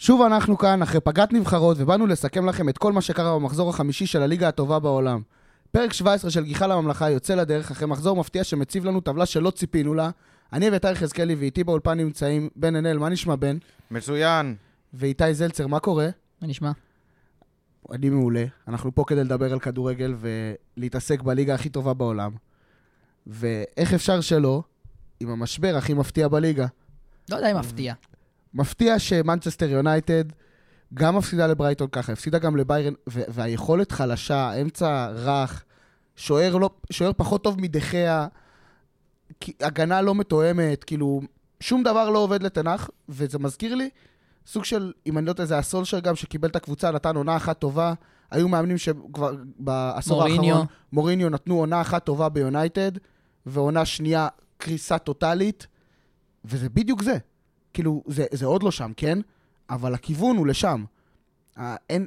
שוב אנחנו כאן, אחרי פגרת נבחרות, ובאנו לסכם לכם את כל מה שקרה במחזור החמישי של הליגה הטובה בעולם. פרק 17 של גיחה לממלכה יוצא לדרך אחרי מחזור מפתיע שמציב לנו טבלה שלא ציפינו לה. אני אביתר יחזקאלי ואיתי באולפן נמצאים בן ענאל, מה נשמע בן? מצוין. ואיתי זלצר, מה קורה? מה נשמע? אני מעולה. אנחנו פה כדי לדבר על כדורגל ולהתעסק בליגה הכי טובה בעולם. ואיך אפשר שלא, עם המשבר הכי מפתיע בליגה. לא יודע אם מפתיע. מפתיע שמנצ'סטר יונייטד גם מפסידה לברייטון ככה, הפסידה גם לביירן, והיכולת חלשה, אמצע רך, שוער, לא, שוער פחות טוב מדחיה, הגנה לא מתואמת, כאילו, שום דבר לא עובד לתנ"ך, וזה מזכיר לי סוג של, אם אני לא יודע, זה הסולשר גם שקיבל את הקבוצה, נתן עונה אחת טובה. היו מאמנים שכבר בעשור מוריניו. האחרון, מוריניו נתנו עונה אחת טובה ביונייטד, ועונה שנייה קריסה טוטאלית, וזה בדיוק זה. כאילו, זה, זה עוד לא שם, כן? אבל הכיוון הוא לשם. אה, אין,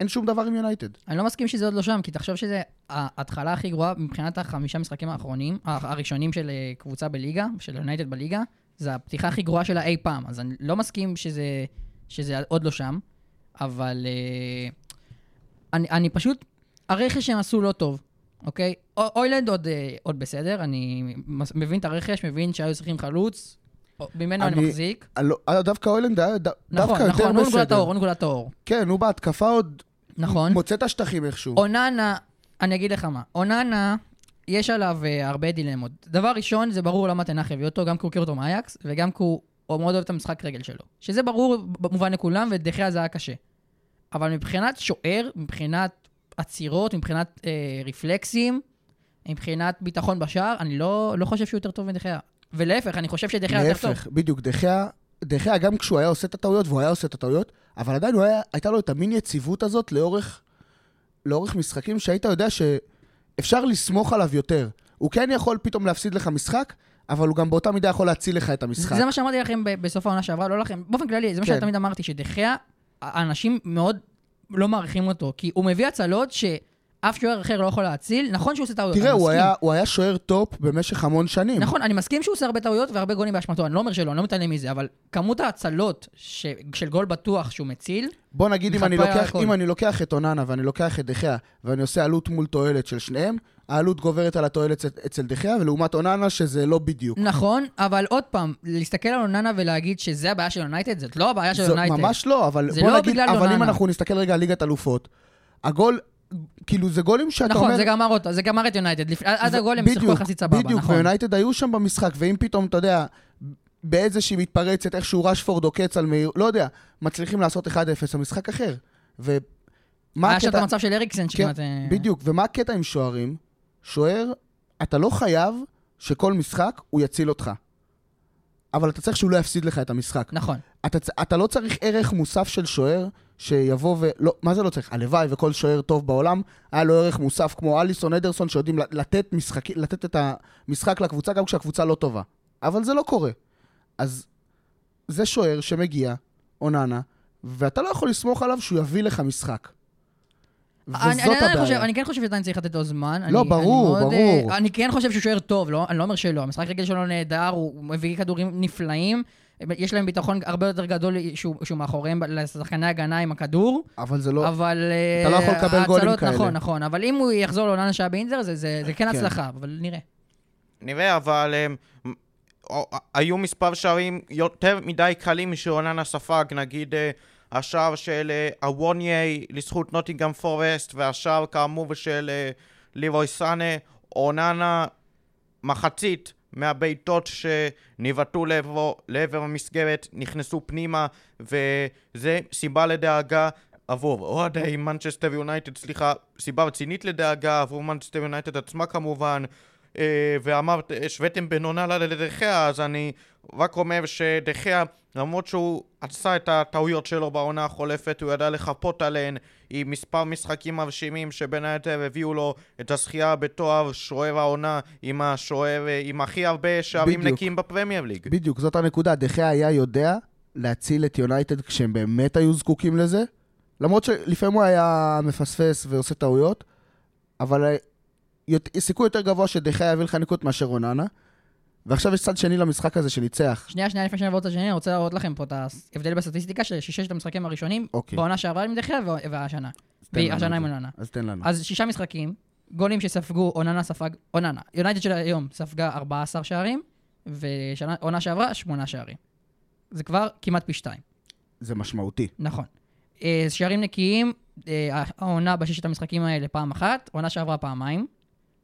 אין שום דבר עם יונייטד. אני לא מסכים שזה עוד לא שם, כי תחשוב שזה ההתחלה הכי גרועה מבחינת החמישה משחקים האחרונים, הראשונים של אה, קבוצה בליגה, של יונייטד בליגה, זה הפתיחה הכי גרועה שלה אי פעם. אז אני לא מסכים שזה, שזה עוד לא שם, אבל אה, אני, אני פשוט, הרכש שהם עשו לא טוב, אוקיי? אוילנד עוד, אה, עוד בסדר, אני מבין את הרכש, מבין שהיו צריכים חלוץ, ממנו אני, אני- מחזיק. לא, אה, דווקא הולנד היה ד, נכון, דווקא יותר נכון, הוא נקודת בסדר. האור, הוא נקודת האור. כן, הוא בהתקפה עוד נכון. מוצא את השטחים איכשהו. אוננה, אני אגיד לך מה, אוננה, יש עליו uh, הרבה דילמות. דבר ראשון, זה ברור למה תנח הביא אותו, גם כי הוא מכיר אותו מאייקס, וגם כי הוא, מאוד אוהב את המשחק רגל שלו. שזה ברור במובן לכולם, ודחיה זה היה קשה. אבל מבחינת שוער, מבחינת עצירות, מבחינת uh, רפלקסים, מבחינת ביטחון בשער, אני לא, לא חושב שהוא יותר טוב מדחיה. ולהפך, אני חושב שדחיה יותר טוב. להפך, בדיוק, דחיה, דחיה גם כשהוא היה עושה את הטעויות, והוא היה עושה את הטעויות, אבל עדיין היה, הייתה לו את המין יציבות הזאת לאורך, לאורך משחקים, שהיית יודע שאפשר לסמוך עליו יותר. הוא כן יכול פתאום להפסיד לך משחק, אבל הוא גם באותה מידה יכול להציל לך את המשחק. זה מה שאמרתי לכם בסוף העונה שעברה, לא לכם, באופן כללי, זה מה כן. שתמיד אמרתי, שדה חאה, האנשים מאוד לא מעריכים אותו, כי הוא מביא הצלות שאף שוער אחר לא יכול להציל, נכון שהוא עושה טעויות, תראה, אני הוא מסכים. היה, הוא היה שוער טופ במשך המון שנים. נכון, אני מסכים שהוא עושה הרבה טעויות והרבה גולים באשמתו, אני לא אומר שלא, אני לא מתעלם מזה, אבל כמות ההצלות ש... של גול בטוח שהוא מציל, בוא נגיד, אם אני, לוקח, הכל. אם אני לוקח את אוננה ואני לוקח את דה חאה, ואני עושה עלות מול תועלת של שניהם, העלות גוברת על התועלת אצל- דחיה, ולעומת אוננה, שזה לא בדיוק. נכון, אבל עוד פעם, להסתכל על אוננה ולהגיד שזה הבעיה של יונייטד, זאת לא הבעיה של יונייטד. ממש לא, אבל זה בוא לא נגיד, אבל אם. אנחנו נסתכל רגע על ליגת אלופות, הגול, כאילו זה גולים שאתה נכון, אומר... זה גמר אותו, זה גמר את יונייטד. לפ- עד הגול הם שיחקו יחסית סבבה, בדיוק, נכון. ויונייטד היו שם במשחק, ואם פתאום, אתה יודע, באיזושהי מתפרצת, איכשהו רשפורד עוקץ על מהיר, לא יודע, מצליחים לעשות 1-0, המשחק אחר. ומה היה שם את הקטע... המצב של אריקסן כן, שכמעט... אה, בדיוק, ומה הקטע עם שוערים? שוער, אתה לא חייב שכל משחק הוא יציל אותך. אבל אתה צריך שהוא לא יפסיד לך את המשחק. נכון. אתה, אתה לא צריך ערך מוסף של שוער שיבוא ו... לא, מה זה לא צריך? הלוואי וכל שוער טוב בעולם, היה לו ערך מוסף כמו אליסון אדרסון שיודעים לתת, משחק, לתת את המשחק לקבוצה גם כשהקבוצה לא טובה. אבל זה לא קורה. אז זה שוער שמגיע, אוננה, ואתה לא יכול לסמוך עליו שהוא יביא לך משחק. וזאת אני, אני, הבעיה. חושב, אני כן חושב שעדיין צריך לתת לו זמן. לא, אני, ברור, אני מאוד, ברור. אה, אני כן חושב שהוא שוער טוב, לא, אני לא אומר שלא. המשחק רגל שלו נהדר, הוא מביא כדורים נפלאים. יש להם ביטחון הרבה יותר גדול שהוא, שהוא מאחוריהם לשחקני הגנה עם הכדור, אבל זה לא... אבל... אתה לא יכול אה, לקבל גולים ההצלות, כאלה. נכון, נכון. אבל אם הוא יחזור לעונה שהיה באינטר, זה, זה, זה כן כן. הצלחה, אבל נראה. נראה, אבל הם, או- היו מספר שערים יותר מדי קלים שאוננה ספג, נגיד אה, השער של אה, הווניה לזכות נוטינגאם פורסט, והשער כאמור של אה, ליבוי סאנה, אוננה מחצית מהבעיטות שניבטו לעברו, לעבר המסגרת, נכנסו פנימה, וזה סיבה לדאגה עבור אוהדי מנצ'סטר יונייטד, סליחה, סיבה רצינית לדאגה עבור מנצ'סטר יונייטד עצמה כמובן. אה, ואמרת, השוויתם בין אוננה לדחיה, אז אני רק אומר שדחיה, למרות שהוא עשה את הטעויות שלו בעונה החולפת, הוא ידע לחפות עליהן עם מספר משחקים מרשימים שבין היתר הביאו לו את הזכייה בתואר שוער העונה עם השוער, עם הכי הרבה שערים. נקיים בפרמייר ליג. בדיוק, זאת הנקודה. דחיה היה יודע להציל את יונייטד כשהם באמת היו זקוקים לזה, למרות שלפעמים הוא היה מפספס ועושה טעויות, אבל אה, סיכוי יותר גבוה שדחיה יביא לך נקודות מאשר אוננה. ועכשיו יש צד שני למשחק הזה שניצח. שנייה, שנייה, לפני שנעבור לצד השני, אני רוצה להראות לכם פה את ההבדל בסטטיסטיקה של ששת המשחקים הראשונים, אוקיי. בעונה שעברה עם דחיה והשנה. והשנה את עם. אוננה. אז תן לנו. אז שישה משחקים, גולים שספגו, אוננה ספג, אוננה. יונייטד של היום ספגה 14 שערים, ועונה שעברה, 8 שערים. זה כבר כמעט פי שתיים, זה משמעותי. נכון. אה, שערים נקיים, אה, העונה בששת המשחקים האלה פעם אחת, עונה שעברה פעמיים,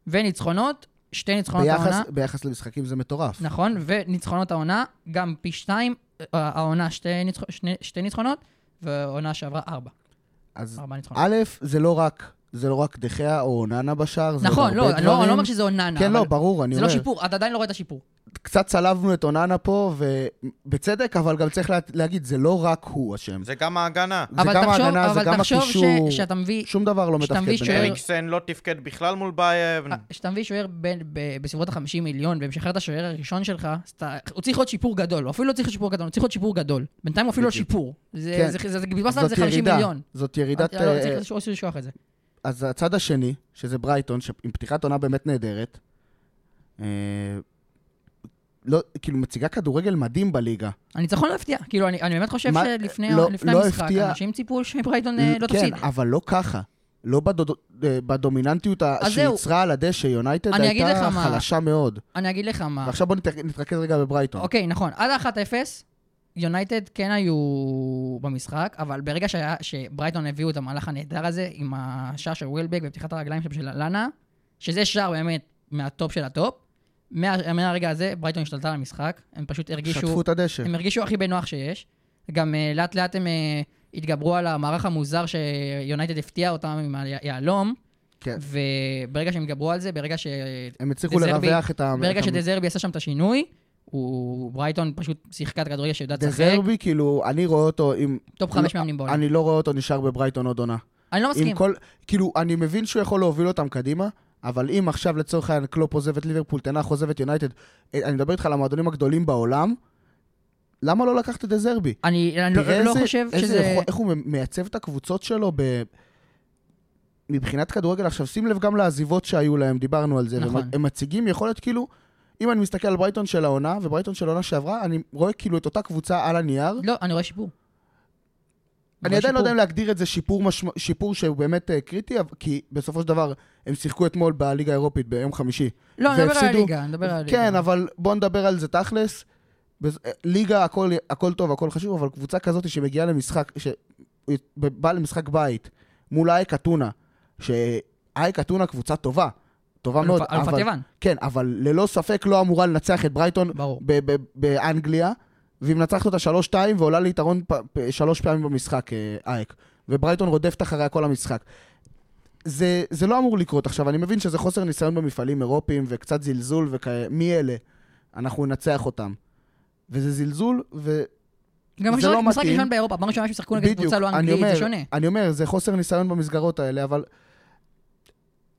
וניצחונות, שתי ניצחונות ביחס, העונה, ביחס למשחקים זה מטורף. נכון, וניצחונות העונה, גם פי שתיים, אה, העונה שתי, ניצח, שני, שתי ניצחונות, ועונה שעברה ארבע, אז ארבע ניצחונות. א', זה לא רק, זה לא רק דחיה או אוננה בשער, זה עוד נכון, לא, אני לא, אני. לא אומר שזה אוננה, כן, אבל לא, ברור, אני זה אומר. לא שיפור, אתה עדיין לא רואה את השיפור. קצת צלבנו את אוננה פה, ובצדק, אבל גם צריך לה, להגיד, זה לא רק הוא אשם. זה גם ההגנה. זה אבל גם תחשוב, ההגנה, זה אבל גם תחשוב הקישור. ש, שאתה מביא, שום דבר לא שאתה מתפקד מביא שוער-. אריקסן לא תפקד בכלל מול ביירן. אה, שאתה מביא שוער בסביבות ה-50 מיליון ומשחרר את השוער הראשון שלך, הוא צריך להיות שיפור גדול, הוא אפילו לא צריך שיפור גדול, הוא צריך להיות שיפור גדול. בינתיים הוא אפילו לא. שיפור. זה, כן. זה, זה, זה, בזבזת על זאת זה 50 ירידה, מיליון. זאת ירידת... לא. אז הצד השני, שזה ברייטון, שעם פתיחת עונה באמת נהדרת, אה, לא, כאילו מציגה כדורגל מדהים בליגה. הניצחון לא הפתיע, כאילו, אני, אני באמת חושב מה- שלפני לא- לפני לא המשחק, הפתיע. אנשים ציפו שברייטון אה, לא תפסיד. כן, אבל לא ככה. לא בדוד, אה, בדומיננטיות. שיצרה על הדשא, יונייטד הייתה לך מה. חלשה מאוד. אני אגיד לך מה. ועכשיו בוא נת- נתרכז רגע בברייטון. אוקיי, נכון, עד ה-1-0, יונייטד כן היו במשחק, אבל ברגע שהיה, שברייטון הביאו את המהלך הנהדר הזה, עם השער של ווילבק ופתיחת הרגליים של לאלאנה, שזה שער באמת מהטופ של הטופ, מה, מהרגע הזה ברייטון השתלטה על המשחק, הם פשוט הרגישו, שטפו את הדשא. הם הרגישו הכי בנוח שיש. גם אה, לאט לאט הם אה, התגברו על המערך המוזר שיונייטד הפתיע אותם עם היהלום, כן. וברגע שהם התגברו על זה, ברגע ש... הם הצליחו דזרבי- לרווח את ה... ברגע שדזרבי עשה שם את השינוי, הוא, ברייטון פשוט שיחקה את הכדורגל שיודעת לשחק. דזרבי, כאילו, אני רואה אותו עם... טופ חמש לא, מאמנים בעולם. אני לא רואה אותו נשאר בברייטון עוד עונה. אני לא מסכים. כל... כאילו, אני מבין שהוא יכול להוביל אותם קדימה, אבל אם עכשיו לצורך העניין קלופ עוזב את ליברפול, תנח עוזב את יונייטד, אה, אני מדבר איתך על המועדונים הגדולים בעולם, למה לא לקחת את דזרבי? אני, אני לא, לא איזה- חושב איזה שזה... יכול- איך הוא מייצב את הקבוצות שלו ב... מבחינת כדורגל. עכשיו, שים לב גם לעזיבות שהיו להם, דיברנו על זה. נכון. והם- הם מציגים יכולת כאילו... אם אני מסתכל על ברייטון של העונה וברייטון של העונה שעברה, אני רואה כאילו את אותה קבוצה על הנייר. לא, אני רואה שיפור. אני עדיין לא יודע אם. להגדיר את זה שיפור, משמע, שיפור שהוא באמת uh, קריטי, כי בסופו של דבר הם שיחקו אתמול בליגה האירופית ביום חמישי. לא, אני מדבר על הליגה, אני מדבר על הליגה. כן, אבל בוא נדבר על זה תכלס. בז- ליגה הכל, הכל טוב, הכל חשוב, אבל קבוצה כזאת שמגיעה למשחק, שבאה למשחק בית מול אייק אתונה, שאייק אתונה קבוצה טובה, טובה מאוד, אלופ- אלופת אבל, יוון, כן, אבל ללא ספק לא אמורה לנצח את ברייטון ברור. ב- ב- באנגליה, והיא מנצחת אותה שלוש-שתיים ועולה ליתרון פ- שלוש פעמים במשחק, אה, אייק. וברייטון רודפת אחריה כל המשחק. זה, זה לא אמור לקרות עכשיו, אני מבין שזה חוסר ניסיון במפעלים אירופיים וקצת זלזול וכאלה, מי אלה? אנחנו ננצח אותם. וזה זלזול, ו... גם זה משחק- לא משחק מתאים. ראשון באירופה, פעם ראשונה ששיחקו נגד קבוצה לא אנגלית, זה שונה. אני אומר, זה חוסר ניסיון במסגרות האלה, אבל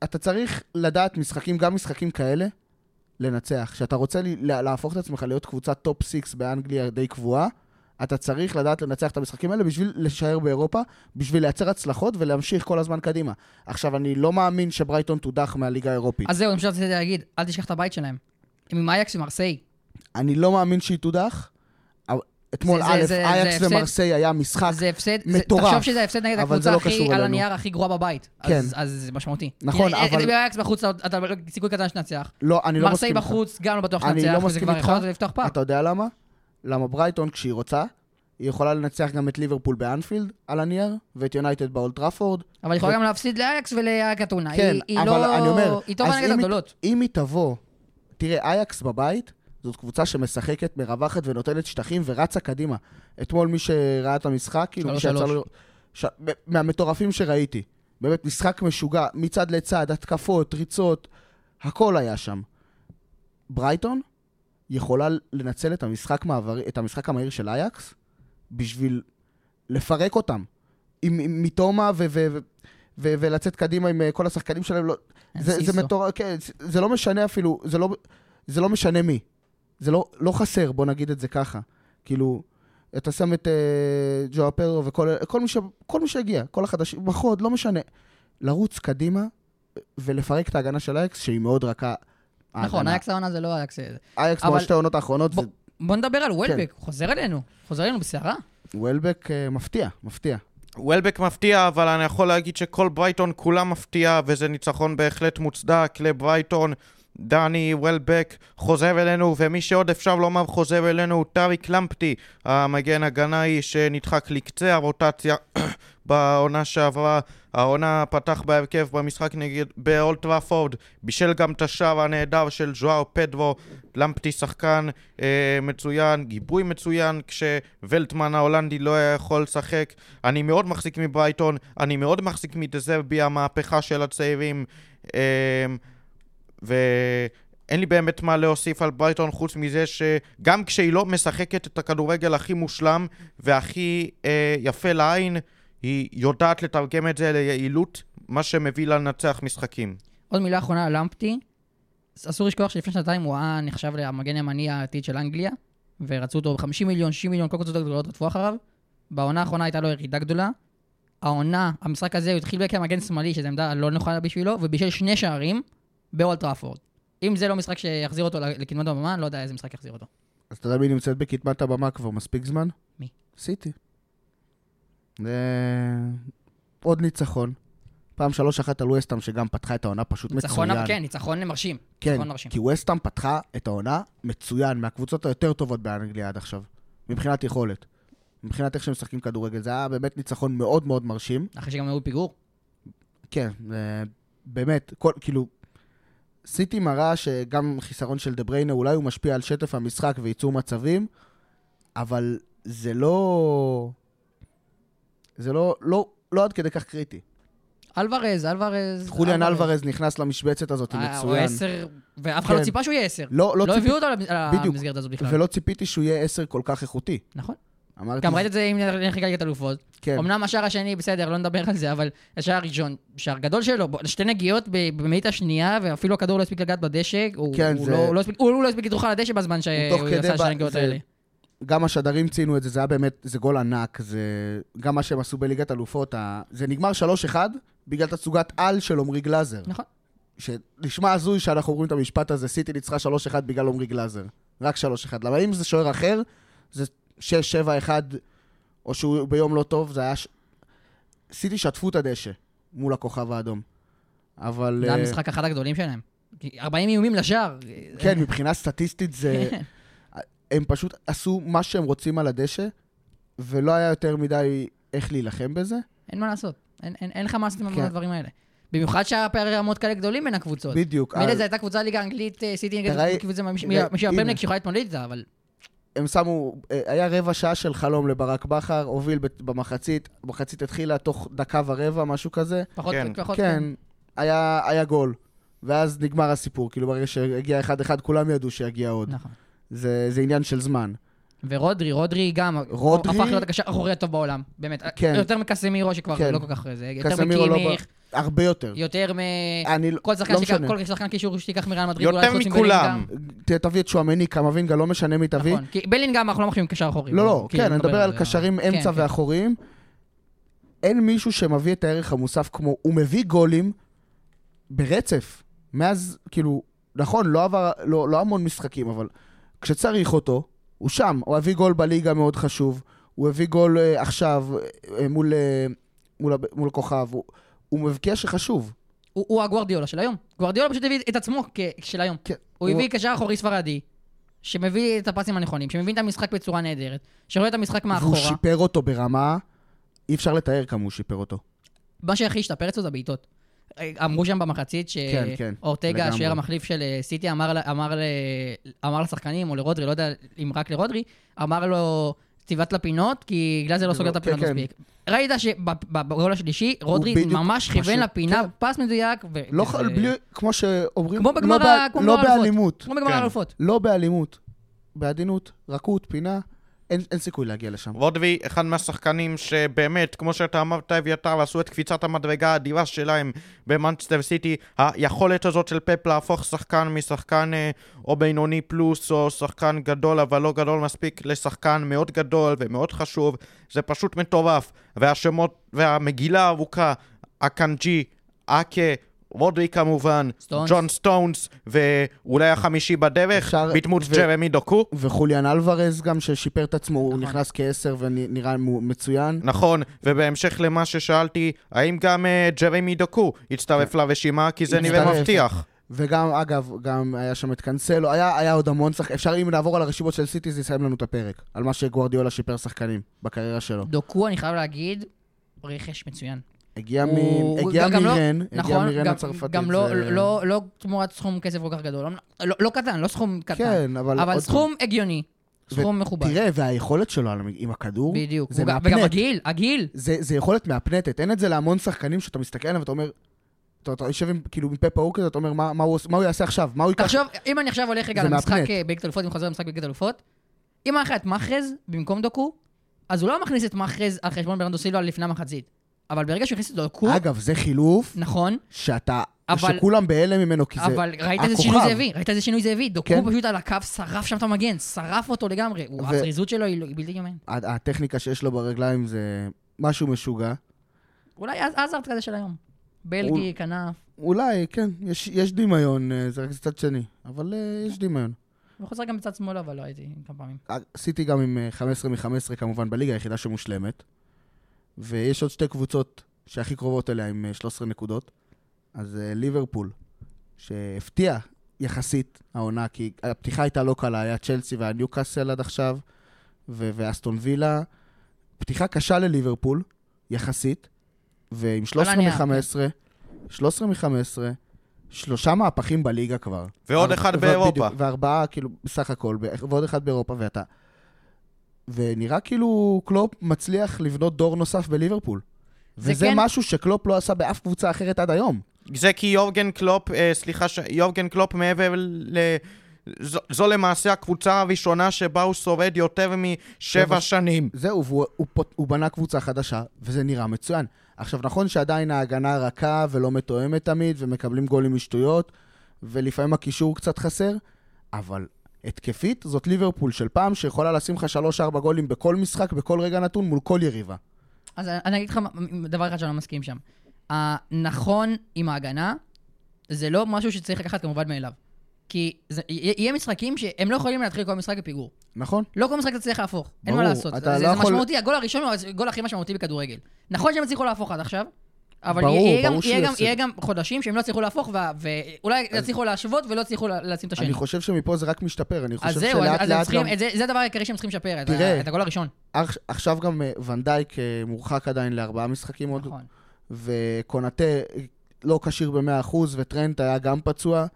אתה צריך לדעת משחקים, גם משחקים כאלה, לנצח. כשאתה רוצה להפוך את עצמך להיות קבוצת טופ 6 באנגליה די קבועה, אתה צריך לדעת לנצח את המשחקים האלה בשביל להישאר באירופה, בשביל לייצר הצלחות ולהמשיך כל הזמן קדימה. עכשיו, אני לא מאמין שברייטון תודח מהליגה האירופית. אז זהו, אני פשוט רציתי להגיד, אל תשכח את הבית שלהם. הם עם אייאקס ומרסיי. אני לא מאמין שהיא תודח. אתמול, א', אייקס הפסד- ומרסיי היה משחק זה הפסד, זה- מטורף. תחשוב שזה ההפסד נגד הקבוצה לא הכי, על. הנייר הכי גרועה בבית. כן. אז- אז זה משמעותי. נכון, אבל- אם אייקס בחוץ, אתה- סיכוי קטן שתנצח. לא, אני לא מרסיי מסכים איתך. בחוץ, גם לא בטוח אני שתנצח, לא וזה מסכים כבר איתך. יכול לפתוח פער. אתה יודע למה? למה ברייטון, כשהיא רוצה, היא יכולה לנצח גם את ליברפול באנפילד על הנייר, ואת יונייטד באולט טראפורד. אבל היא יכולה ו- גם להפסיד לאייקס ולאקתונה. כן, היא- היא אבל לא... אני אומר, היא טובה נגד הגדולות. אם היא תבוא, תראה, אייקס בבית, זאת קבוצה שמשחקת, מרווחת ונותנת שטחים ורצה קדימה. אתמול מי שראה את המשחק, כאילו מי שיצא. לו... ש... מהמטורפים שראיתי. באמת, משחק משוגע, מצד לצד, התקפות, ריצות, הכל היה שם. ברייטון יכולה לנצל את המשחק, מעבר... את המשחק המהיר של אייקס בשביל לפרק אותם. עם, עם מתומה ו... ו... ו... ו... ולצאת קדימה עם אה, כל השחקנים שלהם. לא... זה, זה. מטורף, כן, זה לא משנה אפילו, זה לא, זה לא משנה מי. זה לא, לא חסר, בוא נגיד את זה ככה. כאילו, אתה שם את uh, ג'ו אפרו וכל כל מי, ש, כל מי שהגיע, כל החדשים, בחוד, לא משנה. לרוץ קדימה ולפרק את ההגנה של האקס, שהיא מאוד רכה, נכון. אייקס העונה זה לא אייקס... אייקס אבל- בשתי העונות האחרונות, זה בוא- נדבר על כן. וולבק, הוא חוזר אלינו. חוזר אלינו בסערה. וולבק אה, מפתיע, מפתיע. וולבק מפתיע, אבל אני יכול להגיד שכל ברייטון כולה מפתיע, וזה ניצחון בהחלט מוצדק לברייטון. דני וולבק חוזר אלינו, ומי שעוד אפשר לומר חוזר אלינו הוא טאריק למפטי, המגן הגנאי שנדחק לקצה הרוטציה בעונה שעברה. העונה פתח בהרכב במשחק נגד באולד טראפורד, בישל גם את השער הנהדר של ז'ואאו פדרו, למפטי שחקן אה, מצוין, גיבוי מצוין, כשוולטמן ההולנדי לא היה יכול לשחק. אני מאוד מחזיק מברייטון, אני מאוד מחזיק מדזרבי, המהפכה של הצעירים, אה, ואין לי באמת מה להוסיף על ברייטון חוץ מזה שגם כשהיא לא משחקת את הכדורגל הכי מושלם והכי אה, יפה לעין, היא יודעת לתרגם את זה ליעילות, מה שמביא לה לנצח משחקים. עוד מילה אחרונה על למפטי. אסור לשכוח שלפני שנתיים הוא היה נחשב למגן ימני העתיד של אנגליה, ורצו אותו ב-50 מיליון, 60 מיליון, כל קבוצות הגדולות רדפו אחריו. בעונה האחרונה הייתה לו ירידה גדולה. העונה, המשחק הזה, הוא התחיל כמגן שמאלי, שזו עמדה לא נכונה בשבילו, ובישל שני שערים באולט טראפורד. אם זה לא משחק שיחזיר אותו לקדמת הבמה, אני לא יודע איזה משחק יחזיר אותו. אז אתה יודע מי נמצאת בקדמת הבמה כבר מספיק זמן? מי? סיטי. זה... עוד ניצחון. פעם שלוש אחת על וסטאם שגם פתחה את העונה פשוט ניצחון, מצוין. כן, ניצחון מרשים. כן, ניצחון מרשים. כי וסטאם פתחה את העונה מצוין, מהקבוצות היותר טובות באנגליה עד עכשיו. מבחינת יכולת. מבחינת איך שהם משחקים כדורגל. זה היה באמת ניצחון מאוד מאוד מרשים. אחרי שגם היו פיגור. כן, זה באמת, כל, כאילו, סיטי מראה שגם חיסרון של דה בריינה, אולי הוא משפיע על שטף המשחק וייצור מצבים, אבל זה לא... זה לא, לא, לא עד כדי כך קריטי. אלוורז, אלוורז. חוליאן אלוורז נכנס למשבצת הזאת, אה, הוא מצוין. עשר, ואף אחד לא כן. ציפה שהוא יהיה עשר. לא, לא, לא הביאו אותו. למסגרת הזאת בכלל. ולא ציפיתי שהוא יהיה עשר כל כך איכותי. נכון. אמרתי, גם ראית את זה עם נלך ליגת אלופות. כן, אמנם השער השני, בסדר, לא נדבר על זה, אבל השער הראשון, שער גדול שלו, שתי נגיעות במאית השנייה, ואפילו הכדור לא הספיק לגעת בדשא. הוא- כן, הוא זה- לא- הוא לא הספיק- הוא לא הספיק לדרוך על הדשא בזמן שהוא עשה שתי הנגיעות זה- האלה. גם השדרים ציינו את זה, זה היה באמת, זה גול ענק, זה... גם מה שהם עשו בליגת אלופות, ה... זה נגמר 3-1 בגלל תצוגת על של עמרי גלאזר. נכון. שנשמע הזוי שאנחנו אומרים את המשפט הזה, סיטי ניצחה 3-1 בגלל עמרי גלאזר. רק 3-1. למה אם זה שוער אחר, זה 6-7-1, או שהוא ביום לא טוב, זה היה... ש... סיטי שטפו את הדשא מול הכוכב האדום. אבל... זה אה, המשחק אחד הגדולים שלהם. כי 40 איומים לשער. כן, מבחינה סטטיסטית זה... כן. הם פשוט עשו מה שהם רוצים על הדשא, ולא היה יותר מדי איך להילחם בזה. אין מה לעשות. אין- אין אין לך מה לעשות עם כן. הדברים האלה. במיוחד שהפערי רמות כאלה גדולים בין הקבוצות. בדיוק. מילא זו הייתה קבוצה ליגה אנגלית, אה, סיטי נגד קבוצה הנה. מהפרמלק שיכולה להתמודד איתה, אבל הם שמו, אה, היה רבע שעה של חלום לברק בכר, הוביל במחצית, המחצית התחילה תוך דקה ורבע, משהו כזה. פחות, כן. פחות, כן, היה, היה גול. ואז נגמר הסיפור, כאילו ברגע שהגיע 1-1 כולם ידעו שיגיע עוד. נכון. זה, זה עניין של זמן. ורודרי, רודרי גם, רודרי- הפך להיות הקשר האחורי הטוב בעולם, באמת. כן. יותר מקסמירו שכבר כן. לא כל כך זה, יותר לא מקימיך, הרבה יותר. יותר מ... אני לא- כל שחקן לא שיקח- משנה. כל שחקן קישור שתיקח מריאל מדריד, יותר מכולם. תביא את שועמני, קמבינגה, לא משנה מי תביא. נכון, כי בלינגהם אנחנו לא מחשיבים קשר אחורי. לא, לא, כאילו, כן, אני מדבר על. קשרים כן, אמצע כן. ואחוריים. אין מישהו שמביא את הערך המוסף כמו, הוא מביא גולים ברצף. מאז, כאילו, נכון, לא עבר, לא, לא המון משחקים, אבל כשצריך אותו, הוא שם. הוא הביא גול בליגה מאוד חשוב, הוא הביא גול אה, עכשיו אה, מול, אה, מול, הב- מול הכוכב, הוא, הוא מבקיע שחשוב. הוא הוא הגוורדיולה של היום. גוורדיולה פשוט הביא את עצמו כ- של היום. כן, הוא הביא קשר אחורי ספרדי, שמביא את הפסים הנכונים, שמבין את המשחק בצורה נהדרת, שרואה את המשחק והוא מאחורה. שיפר אותו ברמה, אי אפשר לתאר כמה הוא שיפר אותו. מה שהכי השתפר אצלו זה הבעיטות. אמרו שם במחצית כן, כן, שאורטגה, לגמרי. השוער המחליף של אה, סיטי, אמר, אמר, ל- אמר לשחקנים, או לרודרי, לא יודע אם רק לרודרי, אמר לו, תבעט לפינות, כי גלאזר לא סוגר את הפינות כן, כן. מספיק. ראית שבגול השלישי, רודרי ממש כיוון לפינה, כן. פס מדויק. לא, בלי, כמו שאומרים, כמו לא, לא. באלימות. כמו בגמר כן. האלופות. לא באלימות, בעדינות, רכות, פינה, אין, אין סיכוי להגיע לשם. רודרי, אחד מהשחקנים שבאמת, כמו שאתה אמרת, אביתר, עשו את קפיצת המדרגה האדירה שלהם במנצ'סטר סיטי. היכולת הזאת של פפ להפוך שחקן משחקן אה, או בינוני פלוס, או שחקן גדול אבל לא גדול מספיק, לשחקן מאוד גדול ומאוד חשוב, זה פשוט מטורף. והשמות, והמגילה הארוכה, אקנג'י, אקה, רודרי כמובן, סטונס. ג'ון סטונס, ואולי החמישי בדרך, אפשר- בדמות ו- ג'רמי דוקו. וחוליאן אלוורז גם, ששיפר את עצמו, הוא נכון. נכנס כעשר ונראה מצוין. נכון, ובהמשך למה ששאלתי, האם גם אה, ג'רמי דוקו יצטרף לרשימה? כי זה נראה. מבטיח. וגם, אגב, גם היה שם את קאנסלו, היה, היה עוד המון שחקנים. אפשר, אם נעבור על הרשימות של סיטי, זה יסיים לנו את הפרק. על מה שגוארדיולה שיפר שחקנים בקריירה שלו. דוקו, אני חייב להגיד, רכש מצוין. הגיע, לא- מרן, הגיע נכון, מרן הצרפתית. גם לא- לא- לא תמורת סכום כסף כל כך גדול. לא- קטן, לא סכום קטן. כן, אבל... סכום הגיוני. סכום מכובד. תראה, והיכולת שלו עם הכדור, בדיוק. זה גם- וגם מהפנט. הגיל, הגיל. זה, זה יכולת מהפנטת. אין את זה להמון שחקנים שאתה מסתכל עליהם ואתה אומר, אתה, אתה יושב עם, כאילו, עם פה פעור כזה, אתה אומר, מה, מה, הוא, מה הוא יעשה עכשיו? מה הוא ייקח? תחשוב, אם אני עכשיו הולך רגע למשחק מהפנט. אה, בליגת אלופות, אם חוזר למשחק בליגת אלופות, אם היה לך את מחרז במקום דוקו, אז הוא לא מכניס את מחרז על חשבון ברנדו סילבה לפני המחצית. אבל ברגע שהוא הכניס את דוקו, אגב, זה חילוף נכון, שאתה, אבל- שכולם בהלם ממנו, כי זה אבל ראית איזה. שינוי זה הביא? ראית איזה שינוי זה הביא? דוקו כן. פשוט על הקו שרף שם את המגן, שרף אותו לגמרי. ו- הזריזות שלו היא לא- בלתי יאמן. ה- הטכניקה שיש לו ברגליים זה משהו משוגע. אולי עזרת כזה של היום. בלגי, כנף. אולי, כן, יש, יש דמיון, אה, זה רק צד שני, אבל אה, יש דמיון. הוא חוזר גם בצד שמאל, אבל לא הייתי כמה פעמים. עשיתי גם עם אה, 15 מ-15 כמובן בליגה היחידה שמושלמת, ויש עוד שתי קבוצות שהכי קרובות אליה עם אה, 13 נקודות. אז אה, ליברפול, שהפתיע יחסית העונה, כי הפתיחה הייתה לא קלה, היה צ'לסי והיה ניוקאסל עד עכשיו, ו- ואסטון וילה. פתיחה קשה לליברפול, יחסית, ועם 13 הנייר, מ-15, 13 מ-15, שלושה מהפכים בליגה כבר. ועוד אחד ו- באירופה. וארבעה, כאילו, בסך הכל, ב- ועוד אחד באירופה, ואתה... ונראה כאילו קלופ מצליח לבנות דור נוסף בליברפול. זה וזה כן- משהו שקלופ לא עשה באף קבוצה אחרת עד היום. זה כי יורגן קלופ, אה, סליחה, ש... יורגן קלופ מעבר ל... זו, זו למעשה הקבוצה הראשונה שבה הוא שורד יותר משבע שבע- שנים. זהו, והוא הוא, פות- הוא בנה קבוצה חדשה, וזה נראה מצוין. עכשיו, נכון שעדיין ההגנה רכה ולא מתואמת תמיד, ומקבלים גולים משטויות, ולפעמים הקישור קצת חסר, אבל התקפית זאת ליברפול של פעם, שיכולה לשים לך 3-4 גולים בכל משחק, בכל רגע נתון, מול כל יריבה. אז אני אגיד לך דבר אחד שאני לא מסכים שם. הנכון עם ההגנה, זה לא משהו שצריך לקחת כמובן מאליו. כי זה, יה- יהיה משחקים שהם לא יכולים להתחיל כל משחק בפיגור. נכון? לא כל משחק אתה צריך להפוך, אין מה ברור, לעשות. זה, לא זה יכול- משמעותי, הגול הראשון הוא הגול הכי משמעותי בכדורגל. נכון שהם הצליחו להפוך עד עכשיו, אבל ברור, יהיה, גם, ברור שהוא יהיה, גם. יהיה גם חודשים שהם לא יצליחו להפוך, ו- ואולי יצליחו להשוות ולא יצליחו לשים את השני. אני חושב שמפה זה רק משתפר, אני אז חושב זהו, אז, שלאט אז לאט צריכים, גם... את זה, זה הדבר העיקרי שהם צריכים לשפר, את, תראה. את הגול הראשון. עכ- עכשיו גם אה, ונדייק אה, מורחק עדיין לארבעה משחקים עוד, נכון. וקונאטה אה, לא כשיר ב-100%, וטרנט היה גם פצוע.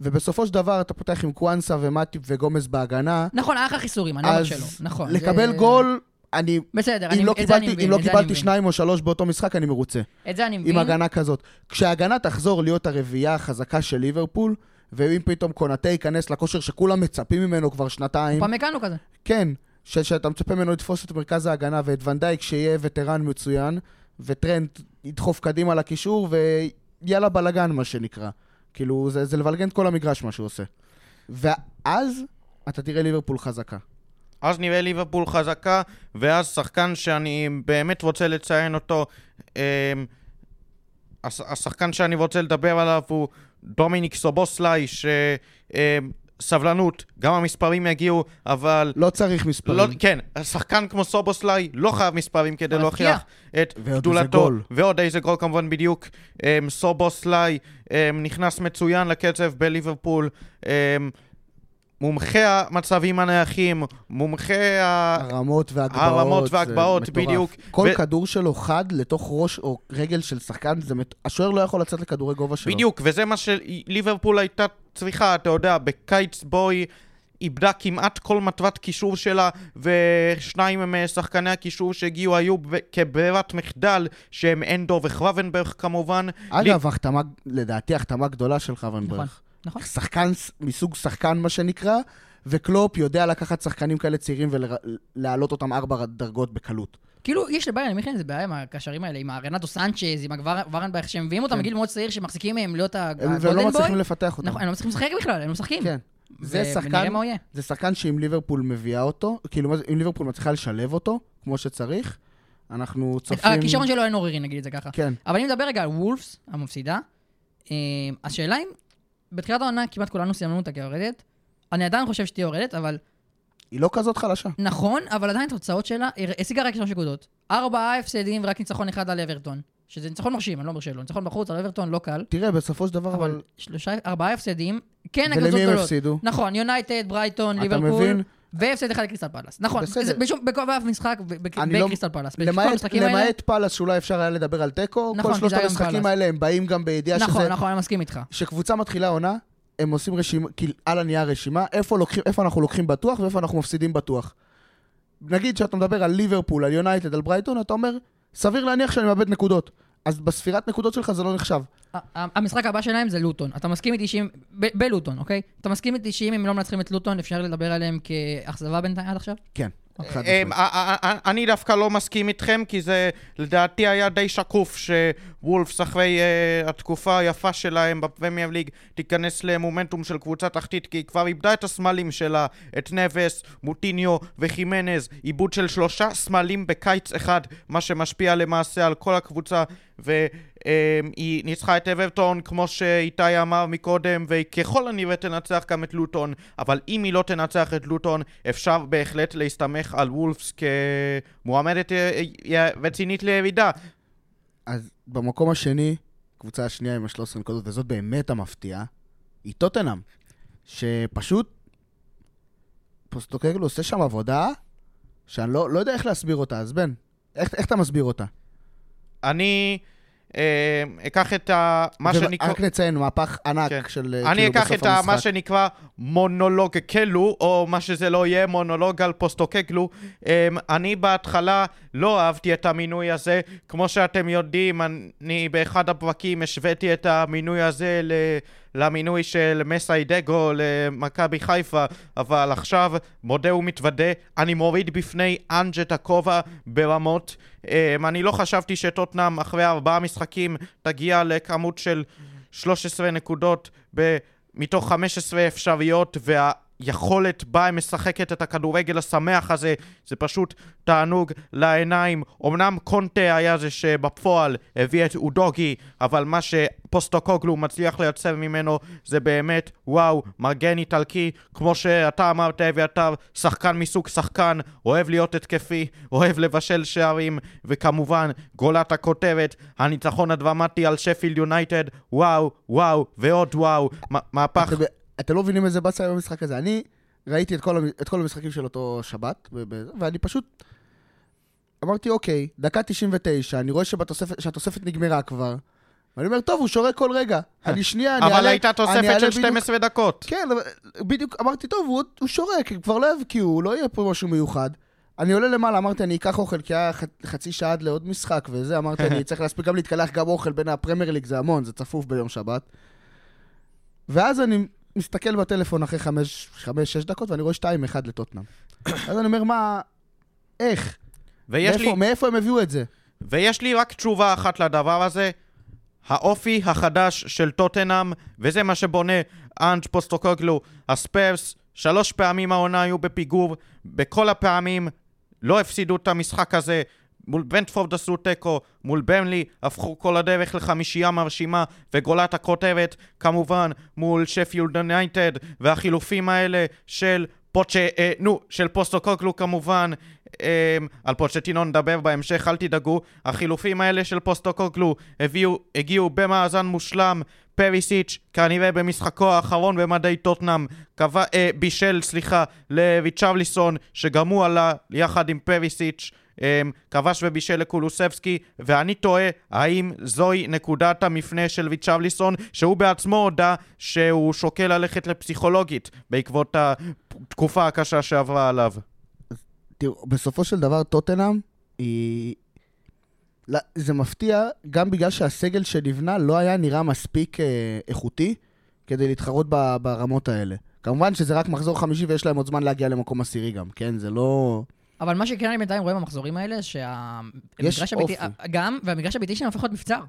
ובסופו של דבר אתה פותח עם קוואנסה ומטיפ וגומז בהגנה, נכון, היה לך חיסורים, אני אומר אז שלא. נכון. לקבל זה- גול, אני... בסדר, אם אני, לא את זה אני קיבלתי, מבין, אם לא קיבלתי. שניים או שלוש באותו משחק, אני מרוצה. את זה אני מבין. עם הגנה כזאת. כשההגנה תחזור להיות הרביעייה החזקה של ליברפול, ואם פתאום קונאטה ייכנס לכושר שכולם מצפים ממנו כבר שנתיים, פמקנו כזה. כן, ש- שאתה מצפה ממנו לתפוס את מרכז ההגנה ואת ונדייק שיהיה וטרן מצוין, וטרנט ידחוף קדימה לקישור, ויאללה בלאגן, מה שנקרא. כאילו, זה, זה לבלגן את כל המגרש, מה שהוא עושה. ואז אתה תראה ליברפול חזקה. אז נראה ליברפול חזקה, ואז שחקן שאני באמת רוצה לציין אותו, אמ, הש- השחקן שאני רוצה לדבר עליו הוא דומיניק סובוסליי, שסבלנות, גם המספרים יגיעו, אבל... לא צריך מספרים. לא, כן, שחקן כמו סובוסליי לא חייב מספרים כדי להוכיח את ועוד איזה גדולתו. גול. ועוד איזה גול כמובן בדיוק. אמ, סובוסליי אמ, נכנס מצוין לקצב בליברפול. מומחה המצבים הנייחים, מומחה ה... הרמות והגבהות. הרמות והגבהות. בדיוק. כל ו- כדור שלו חד לתוך ראש או רגל של שחקן, זה מט... השוער לא יכול לצאת לכדורי גובה שלו. בדיוק, וזה מה שליברפול הייתה צריכה, אתה יודע, בקיץ בו היא איבדה כמעט כל מטרת קישור שלה, ושניים משחקני הקישור שהגיעו היו ב- כברירת מחדל, שהם אנדו וחוונברג כמובן. אגב, החתמה, לדעתי, החתמה גדולה של חוונברג. נכון, נכון. שחקן מסוג שחקן, מה שנקרא, וקלופ יודע לקחת שחקנים כאלה צעירים ולהעלות אותם ארבע דרגות בקלות. כאילו, יש לביירן מיכן איזה בעיה עם הקשרים האלה, עם הרנטו סנצ'ז, עם הגוורנברג, שהם מביאים אותם כן. בגיל מאוד צעיר, שמחזיקים מהם להיות הם- והם לא. מצליחים לפתח אותם. נכון, הם לא מצליחים לשחק בכלל, הם לא משחקים. כן. זה שחקן. זה שחקן שאם ליברפול מביאה אותו, כאילו, אם ליברפול מצליחה לשלב אותו, כמו שצריך, אנחנו צופים... הכישרון שלו אין עוררין, נגיד את זה ככה. כן. אבל אני מדבר רגע על וולפס, המפסידה, אה, השאלה אם, בתחילת העונה כמעט כולנו סיימנו אותה כיורדת. אני עדיין חושב שתהיה יורדת, אבל היא לא כזאת חלשה. נכון, אבל עדיין התוצאות שלה, היא השיגה רק שלוש נקודות. ארבעה הפסדים ורק ניצחון אחד על אברטון. שזה ניצחון מרשים, אני לא אומר שלא. ניצחון בחוץ על אברטון לא קל, תראה, בסופו של דבר, אבל. שלושה, ארבעה הפסדים, כן הקבוצות ולמי הם גדולות. הפסידו? נכון, יונייטד, ברייטון, אתה ליברפול, מבין? והפסד אחד לקריסטל פלאס. נכון, בסדר. זה בשום- בכל באף משחק לא- בקריסטל פלאס. למעט, פאלאס שאולי אפשר היה לדבר על תיקו, נכון, כל כי שלושת המשחקים. האלה הם באים גם בידיעה נכון, שזה... נכון, אני מסכים איתך. כשקבוצה מתחילה עונה, הם עושים רשימה, על הנייר רשימה, איפה אנחנו לוקחים בטוח ואיפה אנחנו מפסידים בטוח. נגיד שאתה מדבר על ליברפול, על יונייטד, על ברייטון, אתה אומר, סביר להניח שאני מאבד נקודות. אז בספירת נקודות שלך זה לא נחשב. המשחק הבא שלהם זה לוטון. אתה מסכים איתי שאם... בלוטון, אוקיי? אתה מסכים איתי שאם הם לא מנצחים את לוטון, אפשר לדבר עליהם כאכזבה בינתיים עד עכשיו? כן. חד אה. אה, אה, אני דווקא לא מסכים איתכם, כי זה לדעתי היה די שקוף שוולפס אחרי התקופה היפה שלהם בפרמייר ליג תיכנס למומנטום של קבוצה תחתית, כי היא כבר איבדה את הסמלים שלה, את נבס, מוטיניו וחימנז, עיבוד של שלושה סמלים בקיץ אחד, מה שמשפיע למעשה על כל הקבוצה, והיא ניצחה את אברטון, כמו שאיתי אמר מקודם, והיא ככל הנראה תנצח גם את לוטון, אבל אם היא לא תנצח את לוטון, אפשר בהחלט להסתמך על וולפס כמועמדת אה, אה, רצינית לירידה. אז במקום השני, קבוצה השנייה עם ה-13 נקודות, וזאת באמת המפתיעה, היא טוטנאם, שפשוט פוסטוקגלו עושה שם עבודה שאני לא, לא יודע איך להסביר אותה, אז בן, איך, איך אתה מסביר אותה? אני אה, אקח את ה... מה ו- שנקרא... רק נציין, מהפך ענק כן. של אה, אני כאילו אקח את ה- מה. שנקרא מונולוג קלו, או מה שזה לא יהיה, מונולוג על פוסטוקגלו. אמ, אני בהתחלה לא אהבתי את המינוי הזה. כמו שאתם יודעים, אני באחד הפרקים השוויתי את המינוי הזה ל... למינוי של מסיידגו למכבי חיפה, אבל עכשיו, מודה ומתוודה, אני מוריד בפני אנג' את הכובע ברמות. אמ, אני לא חשבתי שטוטנאם אחרי ארבעה משחקים תגיע לכמות של 13 נקודות ב... מתוך 15 אפשריות, והיכולת בה היא משחקת את הכדורגל השמח הזה, זה פשוט תענוג לעיניים. אמנם קונטה היה זה שבפועל הביא את אודוגי, אבל מה שפוסטוקוגלו מצליח לייצר ממנו זה באמת, וואו, מגן איטלקי, כמו שאתה אמרת, אביתר, שחקן מסוג שחקן, אוהב להיות התקפי, אוהב לבשל שערים, וכמובן, גולת הכותרת, הניצחון הדרמטי על שפילד יונייטד, וואו, וואו, ועוד וואו, מהפך אתם, לא מבינים איזה באסה היה במשחק הזה. אני ראיתי את כל, את כל המשחקים של אותו שבת, ו- ואני פשוט אמרתי, אוקיי, דקה 99, אני רואה שבתוספת, שהתוספת נגמרה כבר. ואני אומר, טוב, הוא שורק כל רגע. אני שנייה, אני אבל אעלה... הייתה אני תוספת של בדיוק- 12 דקות. כן, אבל בדיוק אמרתי, טוב, הוא, הוא שורק, כבר לא יבקיעו, לא יהיה פה משהו מיוחד. אני עולה למעלה, אמרתי, אני אקח אוכל, כי היה ח, חצי שעה עד לעוד משחק וזה, אמרתי, אני צריך להספיק גם להתקלח, גם אוכל בין הפרמייר ליג, זה המון, זה צפוף ביום שבת. ואז אני מסתכל בטלפון אחרי חמש, חמש, שש דקות, ואני רואה שתיים אחד לטוטנאם. אז אני אומר, מה, איך? ויש לי, מאיפה, מאיפה הם הביאו את זה? ויש לי רק תשובה אחת לדבר הזה. האופי החדש של טוטנאם, וזה מה שבונה אנג' פוסטוקוגלו. הספרס, שלוש פעמים העונה היו בפיגור, בכל הפעמים לא הפסידו את המשחק הזה. מול ברנטפורד עשו תיקו, מול ברנלי הפכו כל הדרך לחמישייה מרשימה, וגולת הכותרת כמובן מול שפילד יונייטד, והחילופים האלה של פוצ'ה, אה, נו, של פוסטוקוגלו כמובן, אה, על פוצ'טינו נדבר בהמשך, אל תדאגו. החילופים האלה של פוסטוקוגלו הביאו, הגיעו במאזן מושלם. פריסיץ', כנראה במשחקו האחרון במדי טוטנאם, קבע, אה, בישל, סליחה, לריצ'רליסון, שגם הוא עלה יחד עם פריסיץ'. אמ, כבש ובישל לקולוסבסקי, ואני תוהה האם זוהי נקודת המפנה של ויצ'רליסון, שהוא בעצמו הודה שהוא שוקל ללכת לפסיכולוגית בעקבות התקופה הקשה שעברה עליו. תראו, בסופו של דבר טוטנאם היא... זה מפתיע, גם בגלל שהסגל שנבנה לא היה נראה מספיק אה, איכותי כדי להתחרות ברמות האלה. כמובן שזה רק מחזור חמישי ויש להם עוד זמן להגיע למקום עשירי גם, כן? זה לא... אבל מה שכן אני בינתיים רואה במחזורים האלה, שהמגרש הביתי. גם, והמגרש הביתי שלהם הופך להיות מבצר.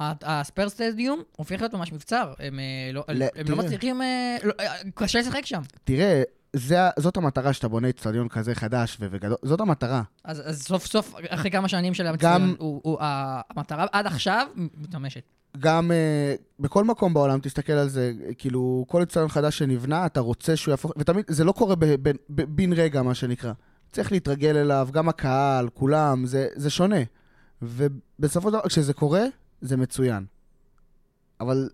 ה- הספיירס סטדיום הופך להיות ממש מבצר. הם אה, לא- ל- הם לא. מצליחים, אה, לא- אה, קשה לשחק שם. תראה, זה, זאת המטרה שאתה בונה אצטדיון כזה חדש וגדול, זאת המטרה. אז, אז סוף סוף, אחרי כמה שנים של גם- המצטיין, הוא, הוא, המטרה עד עכשיו מתממשת. גם uh, בכל מקום בעולם, תסתכל על זה, כאילו, כל אצטדיון חדש שנבנה, אתה רוצה שהוא יהפוך, ותמיד, זה לא קורה בן רגע, מה שנקרא. צריך להתרגל אליו, גם הקהל, כולם, זה, זה שונה. ובסופו של דבר, כשזה קורה, זה מצוין. אבל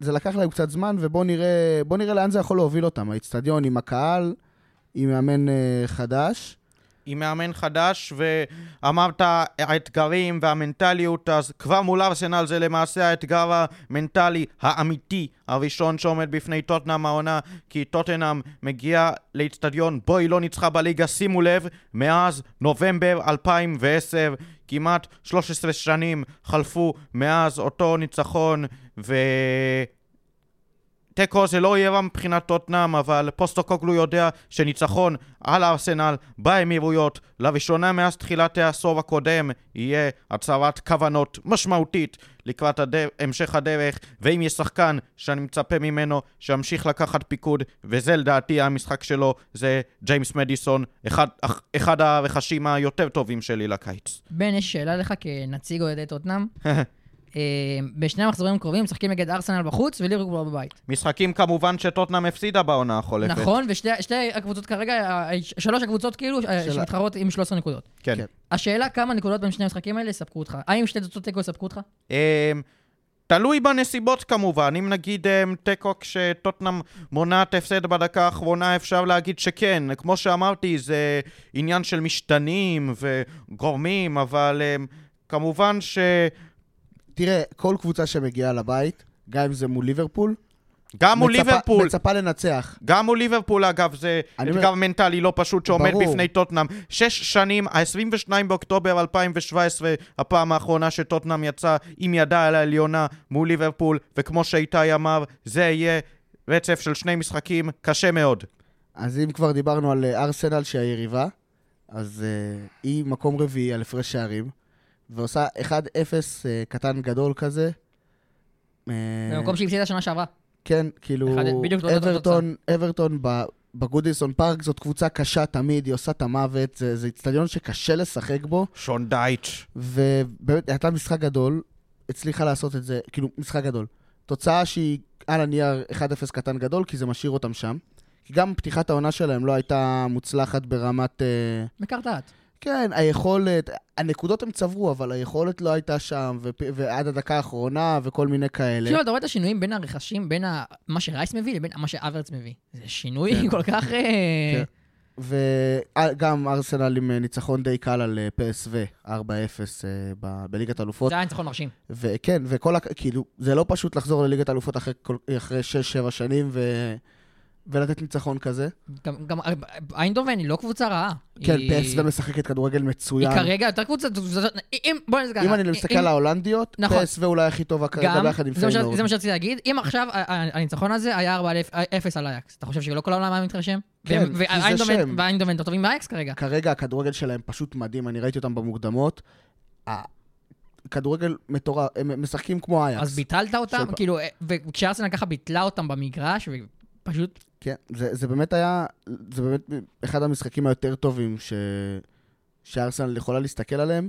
זה לקח להם קצת זמן, ובואו נראה, נראה לאן זה יכול להוביל אותם. האיצטדיון עם הקהל, עם מאמן uh, חדש. עם מאמן חדש, ואמרת האתגרים והמנטליות, אז כבר מול ארסנל זה למעשה האתגר המנטלי האמיתי הראשון שעומד בפני טוטנאם העונה, כי טוטנאם מגיע לאיצטדיון בו היא לא ניצחה בליגה, שימו לב, מאז נובמבר 2010, כמעט 13 שנים חלפו מאז אותו ניצחון, ו... תיקו זה לא יהיה מבחינת טוטנאם, אבל פוסטוקוגלו יודע שניצחון על הארסנל באמירויות, לראשונה מאז תחילת העשור הקודם, יהיה הצהרת כוונות משמעותית לקראת הדר... המשך הדרך, ואם יש שחקן שאני מצפה ממנו שימשיך לקחת פיקוד, וזה לדעתי המשחק שלו, זה ג'יימס מדיסון, אחד, אחד הרכשים היותר טובים שלי לקיץ. בן, יש שאלה לך כנציג אוהדי טוטנאם. אה, בשני המחזורים הקרובים משחקים נגד ארסנל בחוץ וליברפול בבית. משחקים כמובן שטוטנאם הפסידה בעונה החולפת. נכון, ושתי שתי הקבוצות כרגע, אה, שלוש הקבוצות כאילו, אה, שמתחרות עם 13 נקודות. כן. כן. השאלה כמה נקודות בין שני המשחקים האלה יספקו אותך. האם שתי תוצאות תיקו יספקו אותך? אמ, תלוי בנסיבות כמובן, אם נגיד תיקו כשטוטנאם מונעת הפסד בדקה האחרונה, אפשר להגיד שכן. כמו שאמרתי, זה עניין של משתנים וגורמים, אבל כמובן ש... תראה, כל קבוצה שמגיעה לבית, גם אם זה מול ליברפול, גם מול ליברפול, מצפה לנצח. גם מול ליברפול אגב, זה אתגר אומר- מנטלי לא פשוט שעומד ברור. בפני טוטנאם. שש שנים, ה-22 באוקטובר 2017, הפעם האחרונה שטוטנאם יצא עם ידה על העליונה מול ליברפול, וכמו שאיתי אמר, זה יהיה רצף של שני משחקים קשה מאוד. אז אם כבר דיברנו על אה, ארסנל שהיא היריבה, אז uh, היא מקום רביעי על הפרש שערים, ועושה 1-0 uh, קטן גדול כזה. אה, במקום שהיא הפסידה שנה שעברה. כן, כאילו, אברטון, אברטון ב- בגודיסון פארק זאת קבוצה קשה תמיד, היא עושה את המוות, זה זה איצטדיון שקשה לשחק בו, שון דייטש. ובאמת, הייתה משחק גדול, הצליחה לעשות את זה, כאילו, משחק גדול. תוצאה שהיא על הנייר 1-0 קטן גדול, כי זה משאיר אותם שם. כי גם פתיחת העונה שלהם לא הייתה מוצלחת ברמת... אה, מקרטעת. כן, היכולת, הנקודות הם צברו, אבל היכולת לא הייתה שם, ופ- ועד הדקה האחרונה, וכל מיני כאלה. כאילו, אתה רואה את השינויים בין הרכשים, בין ה- מה שרייס מביא לבין מה שאברץ מביא. זה שינוי כן. כל כך... אה, כן. וגם ארסנל עם אה, ניצחון די קל על אה, PSV, 4-0 אה, ב- בליגת אלופות. זה היה ניצחון מרשים. וכן, וכל, הק- כאילו, זה לא פשוט לחזור לליגת אלופות אחרי 6-7 שנים ו... ולתת ניצחון כזה. גם- גם איינדובן היא לא קבוצה רעה. כן, היא- PSV משחקת כדורגל היא מצוין. כרגע יותר קבוצה... אם, בוא ככה. אם אני מסתכל על ההולנדיות, נכון. PSV אולי הכי טובה כרגע ביחד עם פיינורד. זה מה שרציתי להגיד, אם עכשיו הניצחון הזה היה 4-0 על אייאקס, אתה חושב שלא כל העולם היה מתרשם? כן, והם- כי זה שם. ואיינדובן יותר טובים מאייאקס כרגע. כרגע הכדורגל שלהם פשוט מדהים, אני ראיתי אותם במוקדמות. הכדורגל מטורף, הם משחקים כמו אייאקס. אז ביטלת אותם, כאילו, אה, וכשארסנל ככה ביטלה אותם במגרש, ופשוט... כן, זה, זה באמת היה, זה באמת אחד המשחקים היותר טובים ש... שארסנל יכולה להסתכל עליהם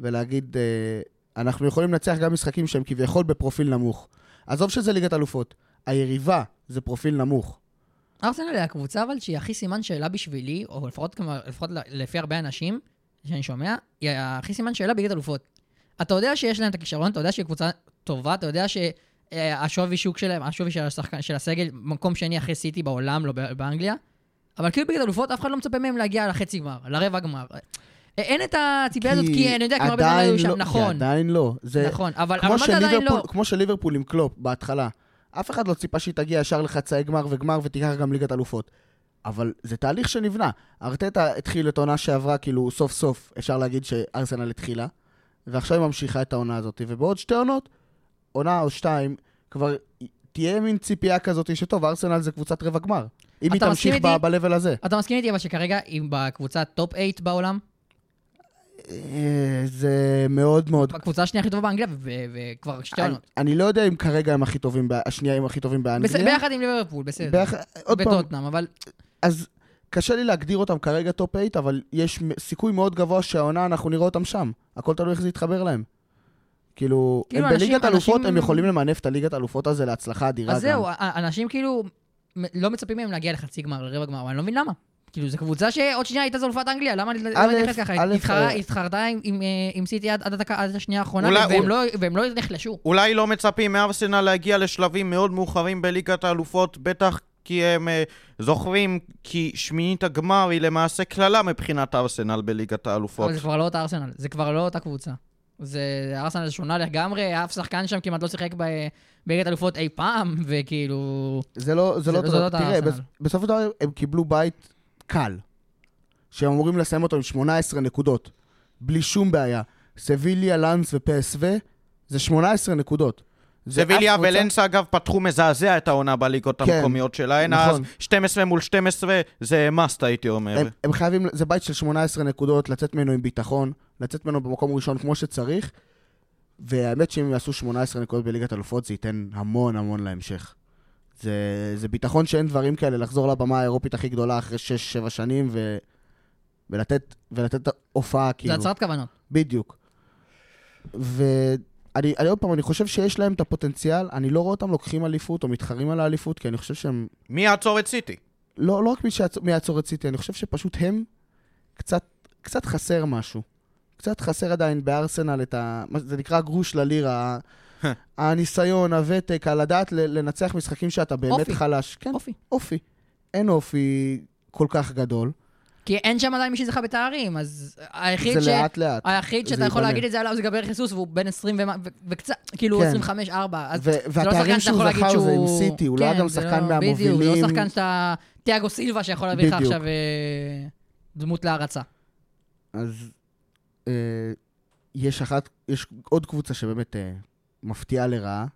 ולהגיד, אה, אנחנו יכולים לנצח גם משחקים שהם כביכול בפרופיל נמוך. עזוב שזה ליגת אלופות, היריבה זה פרופיל נמוך. ארסנל היא הקבוצה אבל שהיא הכי סימן שאלה בשבילי, או לפחות, כמה- לפחות לפי הרבה אנשים שאני שומע, היא הכי סימן שאלה בליגת אלופות. אתה יודע שיש להם את הכישרון, אתה יודע שהיא קבוצה טובה, אתה יודע שהשווי שוק שלהם, השווי של, השחקן, של הסגל, מקום שני אחרי סיטי בעולם, לא באנגליה, אבל כאילו בליגת אלופות אף אחד לא מצפה מהם להגיע לחצי גמר, לרבע גמר. אין את הציפייה הזאת, כי אני יודע, הרבה זמן עדיין היו שם, לא, נכון, כי עדיין לא. זה, נכון, אבל מה זה עדיין לא? כמו שליברפול עם קלופ בהתחלה, אף אחד לא ציפה שהיא תגיע ישר לחצאי גמר וגמר ותיקח גם ליגת אלופות. אבל זה תהליך שנבנה. ארטטה התחיל את העונה שעברה, כאילו סוף סוף אפשר להגיד שארסנל התחילה, ועכשיו היא ממשיכה את העונה הזאת, ובעוד שתי עונות, עונה או שתיים, כבר תהיה מין ציפייה כזאת שטוב, ארסנל זה קבוצת רבע גמר. אם היא תמשיך איתי? ב-level הזה. אתה מסכים איתי אבל שכרגע היא בקבוצה טופ 8 בעולם? אה, זה מאוד מאוד... הקבוצה השנייה הכי טובה באנגליה, וכבר שתי עונות. אני לא יודע אם כרגע הם הכי טובים, השנייה הם הכי טובים באנגליה. ביחד עם ליברפול, בסדר. ביחד- עוד פעם, בטוטנאם, אבל אז קשה לי להגדיר אותם כרגע טופ 8, אבל יש סיכוי מאוד גבוה שהעונה אנחנו נראה אותם שם. הכל תלוי איך זה יתחבר להם. כאילו, כאילו, הם אנשים- בליגת אלופות, אנשים- הם יכולים למנף את הליגת אלופות הזה להצלחה אדירה גם. אז זהו, א- אנשים כאילו לא מצפים מהם להגיע לחצי גמר, לרבע גמר, אבל אני לא מבין למה. כאילו, זו קבוצה שעוד שנייה הייתה זו אלופת אנגליה, למה למה א', להתייחס ככה? א', התחרה- אה, התחרתה עם- אה, עם סיטי עד השנייה האחרונה, והם לא- והם לא נחלשו. אולי לא מצפים מארסנל להגיע לשלבים מאוד מאוחרים בליגת האלופות, בטח כי הם אה, זוכרים כי שמינית הגמר היא למעשה קללה מבחינת ארסנל בליגת האלופות. אבל זה כבר לא אותה ארסנל, זה כבר לא אותה קבוצה. זה ארסנל שונה לגמרי, אף שחקן שם כמעט לא שיחק בליגת אלופות אי פעם, וכאילו... זה לא, זה זה- לא, זה לא דבר. אותה תראה. בס- בסופו של דבר הם קיבלו בית קל, שהם אמורים לסיים אותו עם 18 נקודות, בלי שום בעיה. סביליה, לאנס ופסו, זה 18 נקודות. זה סביליה ולנסה אגב פתחו מזעזע את העונה בליגות כן, המקומיות שלהן, נכון. אז 12 מול 12 זה מאסט הייתי אומר. הם, הם חייבים, זה בית של 18 נקודות, לצאת ממנו עם ביטחון, לצאת ממנו במקום ראשון כמו שצריך, והאמת שאם יעשו 18 נקודות בליגת אלופות, זה ייתן המון המון להמשך. זה, זה ביטחון שאין דברים כאלה, לחזור לבמה האירופית הכי גדולה אחרי 6-7 שנים, ו, ולתת, ולתת את ההופעה, זה כאילו. הצהרת כוונות. בדיוק. ואני אני עוד פעם, אני חושב שיש להם את הפוטנציאל, אני לא רואה אותם לוקחים אליפות או מתחרים על האליפות, כי אני חושב שהם מי יעצור את סיטי? לא, לא רק מי שיעצור- מי יעצור את סיטי, אני חושב שפשוט הם, קצת, קצת חסר משהו. קצת חסר עדיין בארסנל את ה... זה נקרא גרוש ללירה, הניסיון, הוותק, הלדעת לנצח משחקים שאתה באמת אופי. חלש. כן, אופי. אופי. אין אופי כל כך גדול. כי אין שם עדיין מי שזכה בתארים, אז היחיד זה ש... לאט לאט. היחיד שאתה יכול. להגיד את זה עליו זה גבריאל חיסוס, והוא בן 20 ומה- ו- וקצת, כאילו כן. 25-4. אז ו- זה לא והתארים שחקן שאתה שהוא להגיד זכר זה עם שהוא- סיטי, הוא לא היה כן, גם שחקן לא- בדיוק, הוא מהמובילים. לא שחקן שאתה... תיאגו סילבה שיכול להביא לך. עכשיו אה, דמות להערצה. אז אה, יש אחת, יש עוד קבוצה שבאמת אה, מפתיעה לרעה,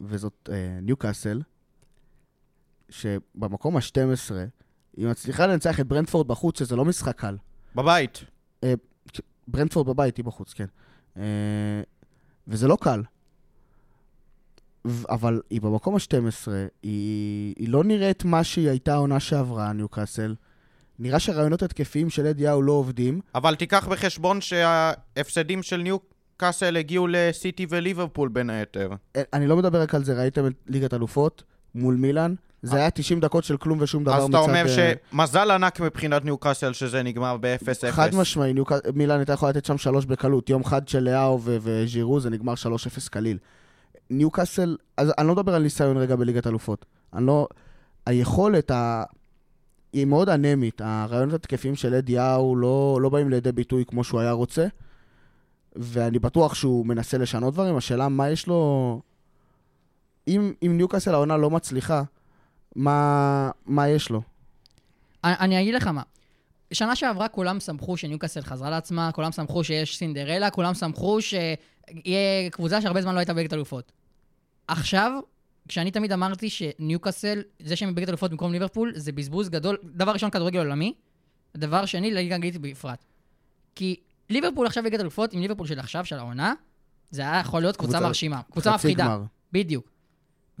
וזאת אה, ניוקאסל, שבמקום ה-12, היא מצליחה לנצח את ברנדפורד בחוץ, שזה לא משחק קל. בבית. ברנדפורד בבית, היא בחוץ, כן. אה, וזה לא קל. אבל היא במקום ה-12, היא, היא לא נראית מה שהיא הייתה העונה שעברה, ניוקאסל. נראה שהרעיונות התקפיים של אדי יאו לא עובדים. אבל תיקח בחשבון שההפסדים של ניו קאסל הגיעו לסיטי וליברפול בין היתר. אה, אני לא מדבר רק על זה, ראיתם את ליגת אלופות מול מילאן? זה היה 90 דקות של כלום ושום דבר אז מצד... אתה אומר אה, שמזל ענק מבחינת ניו קאסל שזה נגמר ב-0-0. חד משמעי, ניוקא- מילאן הייתה יכולה לתת שם שלוש בקלות. יום חד של לאהו וז'ירו, זה נגמר 3-0 קליל. ניוקאסל, אז אני לא מדבר על ניסיון רגע בליגת אלופות. אני לא... היכולת, ה... היא מאוד אנמית. הרעיונות התקפיים של אדי יאו לא, לא באים לידי ביטוי כמו שהוא היה רוצה, ואני בטוח שהוא מנסה לשנות דברים. השאלה מה יש לו... אם, אם ניוקאסל העונה לא מצליחה, מה, מה יש לו? אני, אני אגיד לך מה. שנה שעברה כולם שמחו שניוקאסל חזרה לעצמה, כולם שמחו שיש סינדרלה, כולם שמחו שיהיה קבוצה שהרבה זמן לא הייתה בליגת אלופות. עכשיו, כשאני תמיד אמרתי שניוקאסל, זה שהם בליגת אלופות במקום ליברפול, זה בזבוז גדול, דבר ראשון, כדורגל עולמי, דבר שני, לליגה האנגלית בפרט. כי ליברפול עכשיו בליגת אלופות, עם ליברפול של עכשיו, של העונה, זה היה יכול להיות קבוצה קבוצה- מרשימה, קבוצה מפחידה. גמר. בדיוק.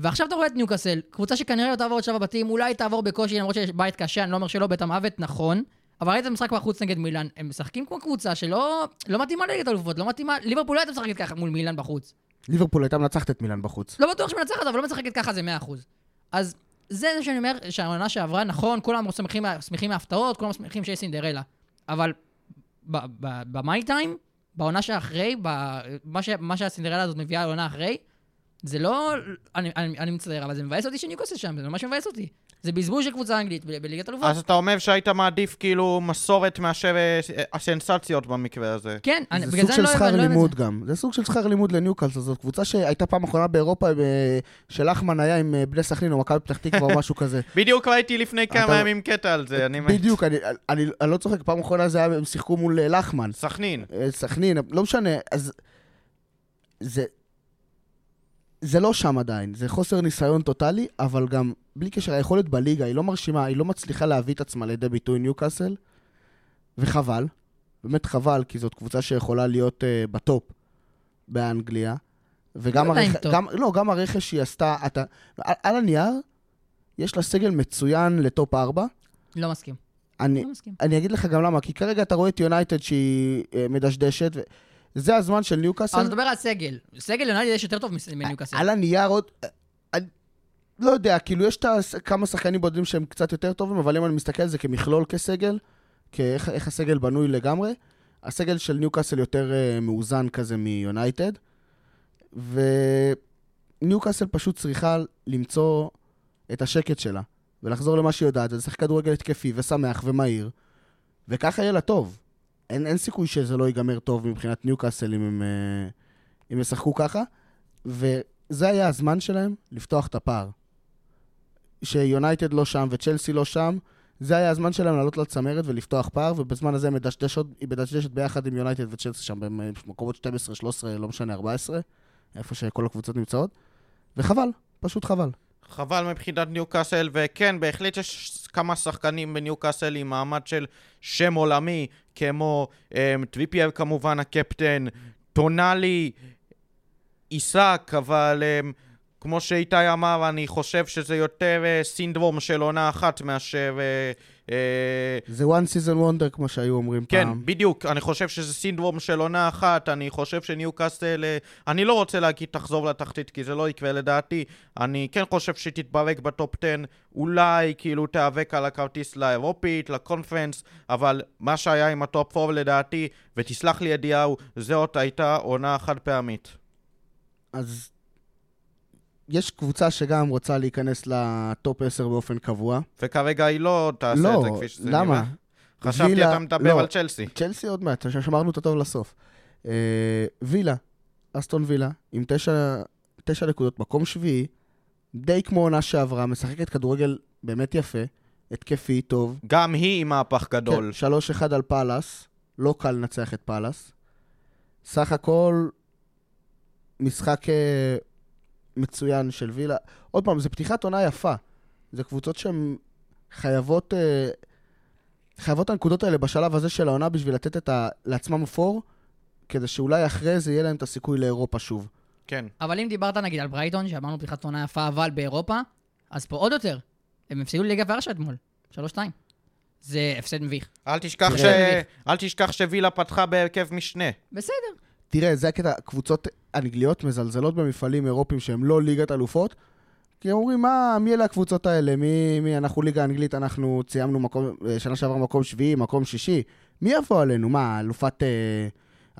ועכשיו אתה רואה את ניוקאסל, קבוצה שכנראה לא תעבור את שלב הבתים, אולי תעבור בקושי, למרות שיש בית קשה, אני לא אומר שלא, בית המוות, נכון. אבל ראית את המשחק בחוץ נגד מילאן, הם משחקים כמו קבוצה שלא לא מתאימה לליגת אלופות, לא מתאימה, ליברפול לא הייתה משחקת ככה מול מילאן בחוץ. ליברפול הייתה מנצחת את מילאן בחוץ. לא בטוח שמנצחת, אבל לא משחקת ככה זה 100%. אז זה זה שאני אומר, שהעונה שעברה, נכון, כולם שמחים, שמחים מההפתעות, כולם שמחים שיש סינדרלה. אבל במאי טיים, בעונה שאחרי, ב- מה ש- מה שהסינדרלה הזאת מביאה לעונה אחרי, זה לא... אני, אני, אני מצטער, אבל זה מבאס אותי שניוקאסל שם, זה ממש מבאס אותי. זה בזבוז של קבוצה אנגלית ב- בליגת אלופות. אז אתה אומר שהיית מעדיף כאילו מסורת מאשר אה, הסנסציות במקרה הזה. כן, אני, זה בגלל סוג זה של אני לא שכר אוהב אני לא אוהב את לימוד זה. גם. זה סוג של שכר לימוד לניוקאסל, זאת קבוצה שהייתה פעם אחרונה באירופה, אה, שלחמן היה עם אה, בני סכנין או מכבי פתח תקווה או משהו כזה. בדיוק ראיתי לפני כמה אתה- ימים קטע על זה, אני... בדיוק, אני- אני אני לא צוחק, פעם אחרונה זה היה, הם שיחקו מול לחמן. סכנין. סכנין, לא משנה, אז... זה... זה לא שם עדיין, זה חוסר ניסיון טוטאלי, אבל גם בלי קשר, היכולת בליגה היא לא מרשימה, היא לא מצליחה להביא את עצמה לידי ביטוי ניוקאסל, וחבל, באמת חבל, כי זאת קבוצה שיכולה להיות uh, בטופ באנגליה, וגם לא הרכ... גם, לא, גם הרכש שהיא עשתה, אתה, על, על הנייר, יש לה סגל מצוין לטופ 4, לא מסכים. אני, לא מסכים. אני אגיד לך גם למה, כי כרגע אתה רואה את יונייטד שהיא אה, מדשדשת, וזה הזמן של ניוקאסל. אבל נדבר על סגל. סגל יונייטד יש יותר טוב מניוקאסל. על הנייר עוד... לא יודע, כאילו יש כמה שחקנים בודדים שהם קצת יותר טובים, אבל אם אני מסתכל על זה כמכלול כסגל, כאיך איך הסגל בנוי לגמרי, הסגל של ניוקאסל יותר uh, מאוזן כזה מיונייטד, וניוקאסל פשוט צריכה למצוא את השקט שלה, ולחזור למה שהיא יודעת, ולשחק כדורגל התקפי ושמח ומהיר, וככה יהיה לה טוב. אין, אין סיכוי שזה לא ייגמר טוב מבחינת ניוקאסל אם הם, אה, אם ישחקו ככה, וזה היה הזמן שלהם לפתוח את הפער. שיונייטד לא שם וצ'לסי לא שם, זה היה הזמן שלהם לעלות לצמרת ולפתוח פער, ובזמן הזה מדשדש עוד- היא מדשדשת ביחד עם יונייטד וצ'לסי שם במקומות 12, 13, לא משנה, 14, איפה שכל הקבוצות נמצאות, וחבל, פשוט חבל. חבל מבחינת ניוקאסל, וכן, בהחלט יש כמה שחקנים בניוקאסל עם מעמד של שם עולמי, כמו um, טריפייר כמובן, הקפטן, טונאלי, איסאק, אבל um, כמו שאיתי אמר, אני חושב שזה יותר uh, סינדרום של עונה אחת מאשר... Uh, זה one season wonder, כמו שהיו אומרים כן, פעם. בדיוק. אני חושב שזה סינדרום של עונה אחת. אני חושב שניוקאסל... אה, אני לא רוצה להגיד תחזור לתחתית, כי זה לא יקרה לדעתי. אני כן חושב שתתברג בטופ 10. אולי כאילו תיאבק על הכרטיס לאירופית, לקונפרנס, אבל מה שהיה עם הטופ 4 לדעתי, ותסלח לי ידיעהו, זאת הייתה עונה חד פעמית. אז יש קבוצה שגם רוצה להיכנס לטופ 10 באופן קבוע. וכרגע היא לא תעשה לא, את זה כפי שזה למה? נראה. חשבתי וילה- אתה מדבר לא. על צ'לסי. צ'לסי עוד מעט, שמרנו את הטוב לסוף. אה, וילה, אסטון וילה, עם תשע, תשע נקודות, מקום שביעי, די כמו עונה שעברה, משחקת כדורגל באמת יפה, התקפי, טוב. גם היא עם מהפך גדול. כן, שלוש אחד על פאלאס, לא קל לנצח את פאלאס. סך הכל, משחק אה, מצוין של וילה. עוד פעם, זו פתיחת עונה יפה. זה קבוצות שהן חייבות, אה, חייבות את הנקודות האלה בשלב הזה של העונה בשביל לתת את ה, לעצמם פור, כדי שאולי אחרי זה יהיה להם את הסיכוי לאירופה שוב. כן. אבל אם דיברת נגיד על ברייטון, שאמרנו פתיחת עונה יפה, אבל באירופה, אז פה עוד יותר. הם הפסידו לליגה ורשה אתמול. 3-2. זה הפסד מביך. אל תשכח, ש... תראה. אל תשכח שווילה פתחה בהרכב משנה. בסדר. תראה, זה הקטע, הקבוצות האנגליות מזלזלות במפעלים אירופיים שהם לא ליגת אלופות, כי הם אומרים, מה, מי אלה הקבוצות האלה? מי, מי, אנחנו ליגה אנגלית, אנחנו ציימנו מקום, אה, שנה שעברה מקום שביעי, מקום שישי. מי יבוא עלינו? מה, אלופת, אה,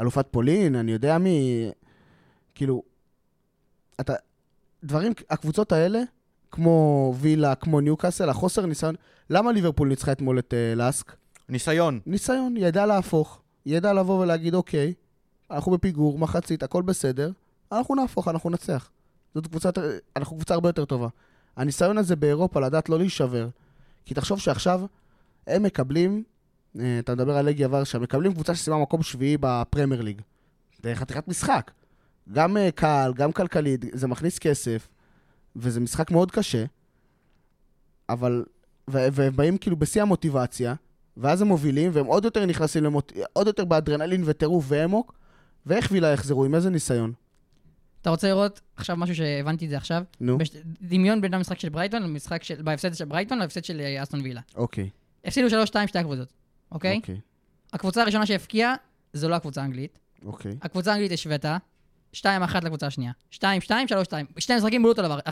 אלופת פולין? אני יודע מי... כאילו, אתה... דברים, הקבוצות האלה, כמו וילה, כמו ניוקאסל, החוסר ניסיון... למה ליברפול ניצחה אתמול את אה, לאסק? ניסיון. ניסיון, ידע להפוך, ידע לבוא ולהגיד, אוקיי, אנחנו בפיגור, מחצית, הכל בסדר, אנחנו נהפוך, אנחנו נצח. זאת קבוצה, אנחנו קבוצה הרבה יותר טובה. הניסיון הזה באירופה, לדעת לא להישבר. כי תחשוב שעכשיו הם מקבלים, אה, אתה מדבר על לגיה ורשה, מקבלים קבוצה שסיימה מקום שביעי בפרמייר ליג. זה חתיכת משחק. גם אה, קהל, גם כלכלית, זה מכניס כסף, וזה משחק מאוד קשה, אבל... והם באים כאילו בשיא המוטיבציה, ואז הם מובילים, והם עוד יותר נכנסים למוט... עוד יותר באדרנלין וטירוף ואמוק, ואיך וילה יחזרו? עם איזה ניסיון? אתה רוצה לראות עכשיו משהו שהבנתי את זה עכשיו? נו, בש... דמיון בין המשחק של ברייטון למשחק של... בהפסד של ברייטון להפסד של אה, אסטון וילה. אוקיי. הפסידו 3-2 שתי הקבוצות, אוקיי? אוקיי. הקבוצה הראשונה שהבקיעה, זו לא הקבוצה האנגלית. אוקיי. הקבוצה האנגלית השוותה, 2-1 לקבוצה השנייה. 2-2, 3-2. שני משחקים בולו אותו דבר. 1-0,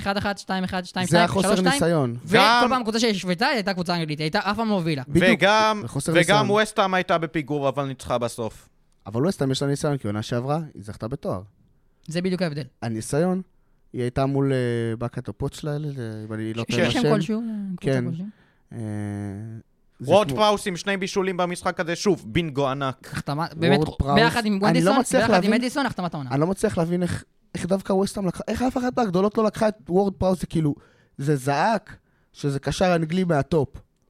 1-1, 2-1, 2-2, זה החוסר 3-2. ניסיון. וכל גם- פעם קבוצה שהשוותה הייתה קבוצה אנגלית, היא הייתה אף פעם לא הובילה. בדיוק. וגם, וגם. ווסטהאם הייתה בפיגור, אבל ניצחה בסוף. אבל לא סתם יש לה ניסיון, כי עונה שעברה, היא זכתה בתואר. זה בדיוק ההבדל. הניסיון, היא הייתה מול אה, באקת הפוטש לאלה, אם אני לא טועה שם בשם. כלשהו, אה, קבוצה כן. אה, וורד כמו- פראוס עם שני בישולים במשחק הזה, שוב, בינגו ענק. החתמה, באמת. ביחד עם אני לא ביחד עם מדיסון, החתמת העונה. אני לא מצליח להבין איך, איך דווקא ווסטהאם לקחה, איך אף אחת מהגדולות לא לקחה את וורד פראוס, זה כאילו, זה זעק שזה קשר אנגלי מהטופ.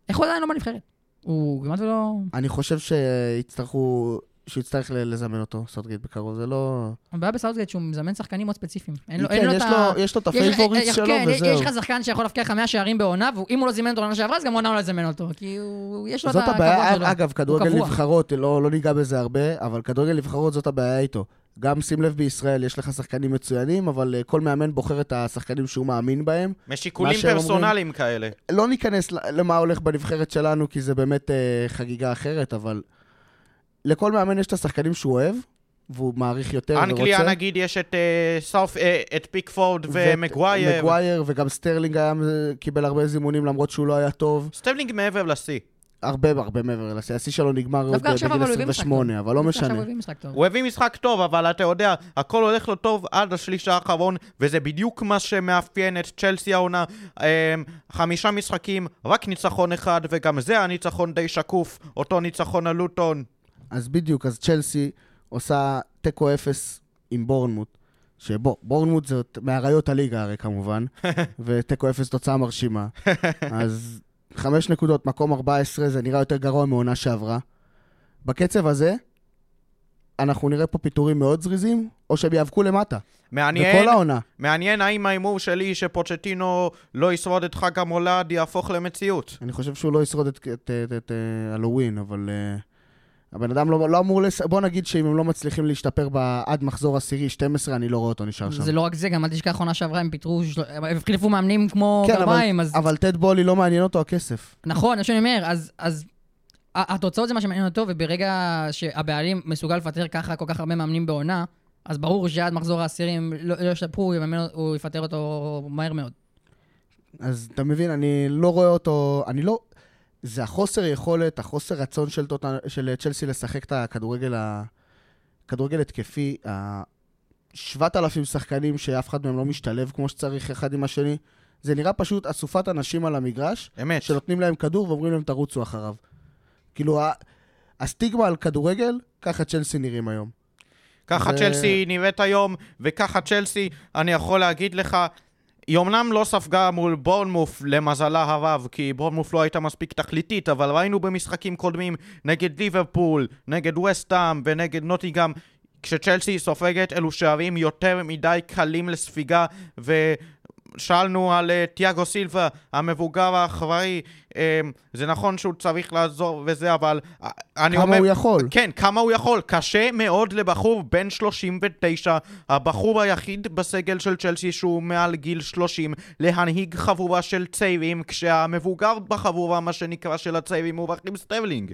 איך הוא עדיין לא בנבחרת? הוא כמעט ולא... אני חושב שיצטרכו, שהוא יצטרך ל- לזמן אותו, סאות'גייט בקרוב, זה לא... הבעיה בסאות'גייט שהוא מזמן שחקנים מאוד ספציפיים. אין לו כן, אין לו יש את לו-. יש לו את יש- ה favorites אה, שלו, כן, וזהו. יש לך שחקן שיכול להבקיע לך 100 שערים בעונה, ואם הוא לא זימן אותו לעונה שעברה, אז גם העונה לא יזמן אותו. כי הוא... יש לו את זאת הכבוד הבעיה, שלו. אגב, כדורגל. נבחרות, לא, לא ניגע בזה הרבה, אבל כדורגל נבחרות זאת הבעיה איתו. גם שים לב בישראל, יש לך שחקנים מצוינים, אבל אה, כל מאמן בוחר את השחקנים שהוא מאמין בהם. משיקולים מה שהם אומרים- פרסונליים כאלה. לא ניכנס למה הולך בנבחרת שלנו, כי זה באמת אה, חגיגה אחרת, אבל לכל מאמן יש את השחקנים שהוא אוהב, והוא מעריך יותר ורוצה. אנגליה נגיד יש את אה, סאות', אה, את פיקפורד ומגווייר. מגווייר, וגם סטרלינג היה, קיבל הרבה זימונים למרות שהוא לא היה טוב. סטרלינג מעבר לשיא. הרבה הרבה מעבר לשיא. השיא שלו נגמר עוד בגיל אבל הוא הביא משחק 28, אבל לא משנה. הוא הביא משחק טוב. הוא הביא משחק טוב, אבל אתה יודע, הכל הולך לו טוב עד השליש האחרון, וזה בדיוק מה שמאפיין את צ'לסי העונה. אמ, חמישה משחקים, רק ניצחון אחד, וגם זה הניצחון די שקוף, אותו ניצחון על לוטון. אז בדיוק, אז צ'לסי עושה תיקו אפס עם בורנמוט. שבוא, בורנמוט זאת מאריות הליגה הרי כמובן, ותיקו אפס תוצאה מרשימה. אז חמש נקודות, מקום 14, זה נראה יותר גרוע מעונה שעברה. בקצב הזה, אנחנו נראה פה פיטורים מאוד זריזים, או שהם יאבקו למטה. מעניין, בכל העונה. מעניין האם ההימור שלי שפוצ'טינו לא ישרוד את חג המולד יהפוך למציאות. אני חושב שהוא לא ישרוד את אה, הלואוין, אבל uh, הבן אדם לא, לא אמור לס... בוא נגיד שאם הם לא מצליחים להשתפר ב... עד מחזור עשירי 12, אני לא רואה אותו נשאר שם. זה לא רק זה, גם אל תשכח עונה שעברה, הם פיטרו, של- הם החליפו מאמנים כמו כן, אבל, גרביים, אז אבל טד בולי לא מעניין אותו הכסף. נכון, זה שאני אומר, אז, אז התוצאות זה מה שמעניין אותו, וברגע שהבעלים מסוגל לפטר ככה כל כך הרבה מאמנים בעונה, אז ברור שעד מחזור העשירים לא לא ישתפרו, הוא יפטר אותו מהר מאוד. אז אתה מבין, אני לא רואה אותו, אני לא... זה החוסר יכולת, החוסר רצון של, טוט... של צ'לסי לשחק את הכדורגל, ה... כדורגל התקפי, ה-7,000 שחקנים שאף אחד מהם לא משתלב כמו שצריך אחד עם השני. זה נראה פשוט אסופת אנשים על המגרש, אמת. שנותנים להם כדור ואומרים להם תרוצו אחריו. כאילו, ה... הסטיגמה על כדורגל, ככה צ'לסי נראים היום. ככה זה- צ'לסי נראית היום, וככה צ'לסי, אני יכול להגיד לך, היא אמנם לא ספגה מול בורנמוף למזלה הרב, כי בורנמוף לא הייתה מספיק תכליתית, אבל ראינו במשחקים קודמים נגד ליברפול, נגד ווסטהאם ונגד נוטינגהאם, כשצ'לסי סופגת אלו שערים יותר מדי קלים לספיגה, ושאלנו על תיאגו סילבה, המבוגר האחראי, um, זה נכון שהוא צריך לעזור וזה, אבל uh, אני כמה אומר... הוא יכול. כן, כמה הוא יכול. קשה מאוד לבחור בן 39, הבחור היחיד בסגל של צ'לסי שהוא מעל גיל 30, להנהיג חבורה של צעירים, כשהמבוגר בחבורה, מה שנקרא, של הצעירים הוא רחים סטרלינג.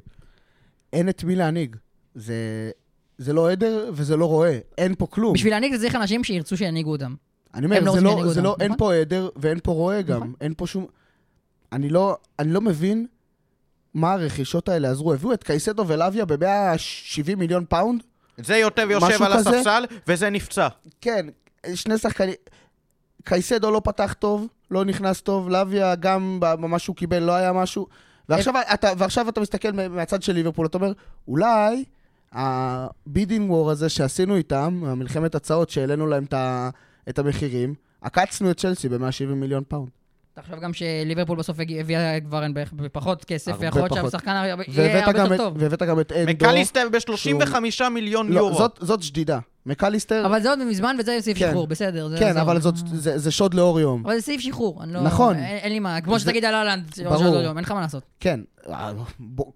אין את מי להנהיג. זה, זה לא עדר וזה לא רועה. אין פה כלום. בשביל להנהיג זה צריך אנשים שירצו שינהיגו אותם. אני אומר, הם לא זה לא, זה לא, אין נכון? פה עדר ואין פה רועה גם. נכון. אין פה שום... אני לא, אני לא מבין מה הרכישות האלה עזרו. הביאו את קייסדו ולאביה ב-170 מיליון פאונד? זה יותר יושב על כזה? הספסל, וזה נפצע. כן, שני שחקנים... קייסדו לא פתח טוב, לא נכנס טוב, לאביה גם במה שהוא קיבל לא היה משהו. ועכשיו אתה, ועכשיו אתה מסתכל מה- מהצד של ליברפול, אתה אומר, אולי ה bidding war הזה שעשינו איתם, המלחמת הצעות שהעלינו להם את ה- את המחירים, עקצנו את צ'לסי ב-170 מיליון פאונד. תחשוב גם שליברפול בסוף הביאה כבר בערך בפחות כסף, ויכול להיות. שהשחקן יהיה הרבה גם יותר את- טוב. והבאת גם את אנדו. מקליסטר ב-35 מיליון לא, יורו. זאת, זאת שדידה. מקליסטר, אבל זה עוד מזמן וזה סעיף כן. שחרור, בסדר. זה- כן, זה- אבל זאת, זה, זה שוד לאור יום. אבל זה סעיף שחרור, לא... נכון. אין אין לי מה, כמו זה- שתגיד על אהלנד. אין לך מה לעשות. כן, אה,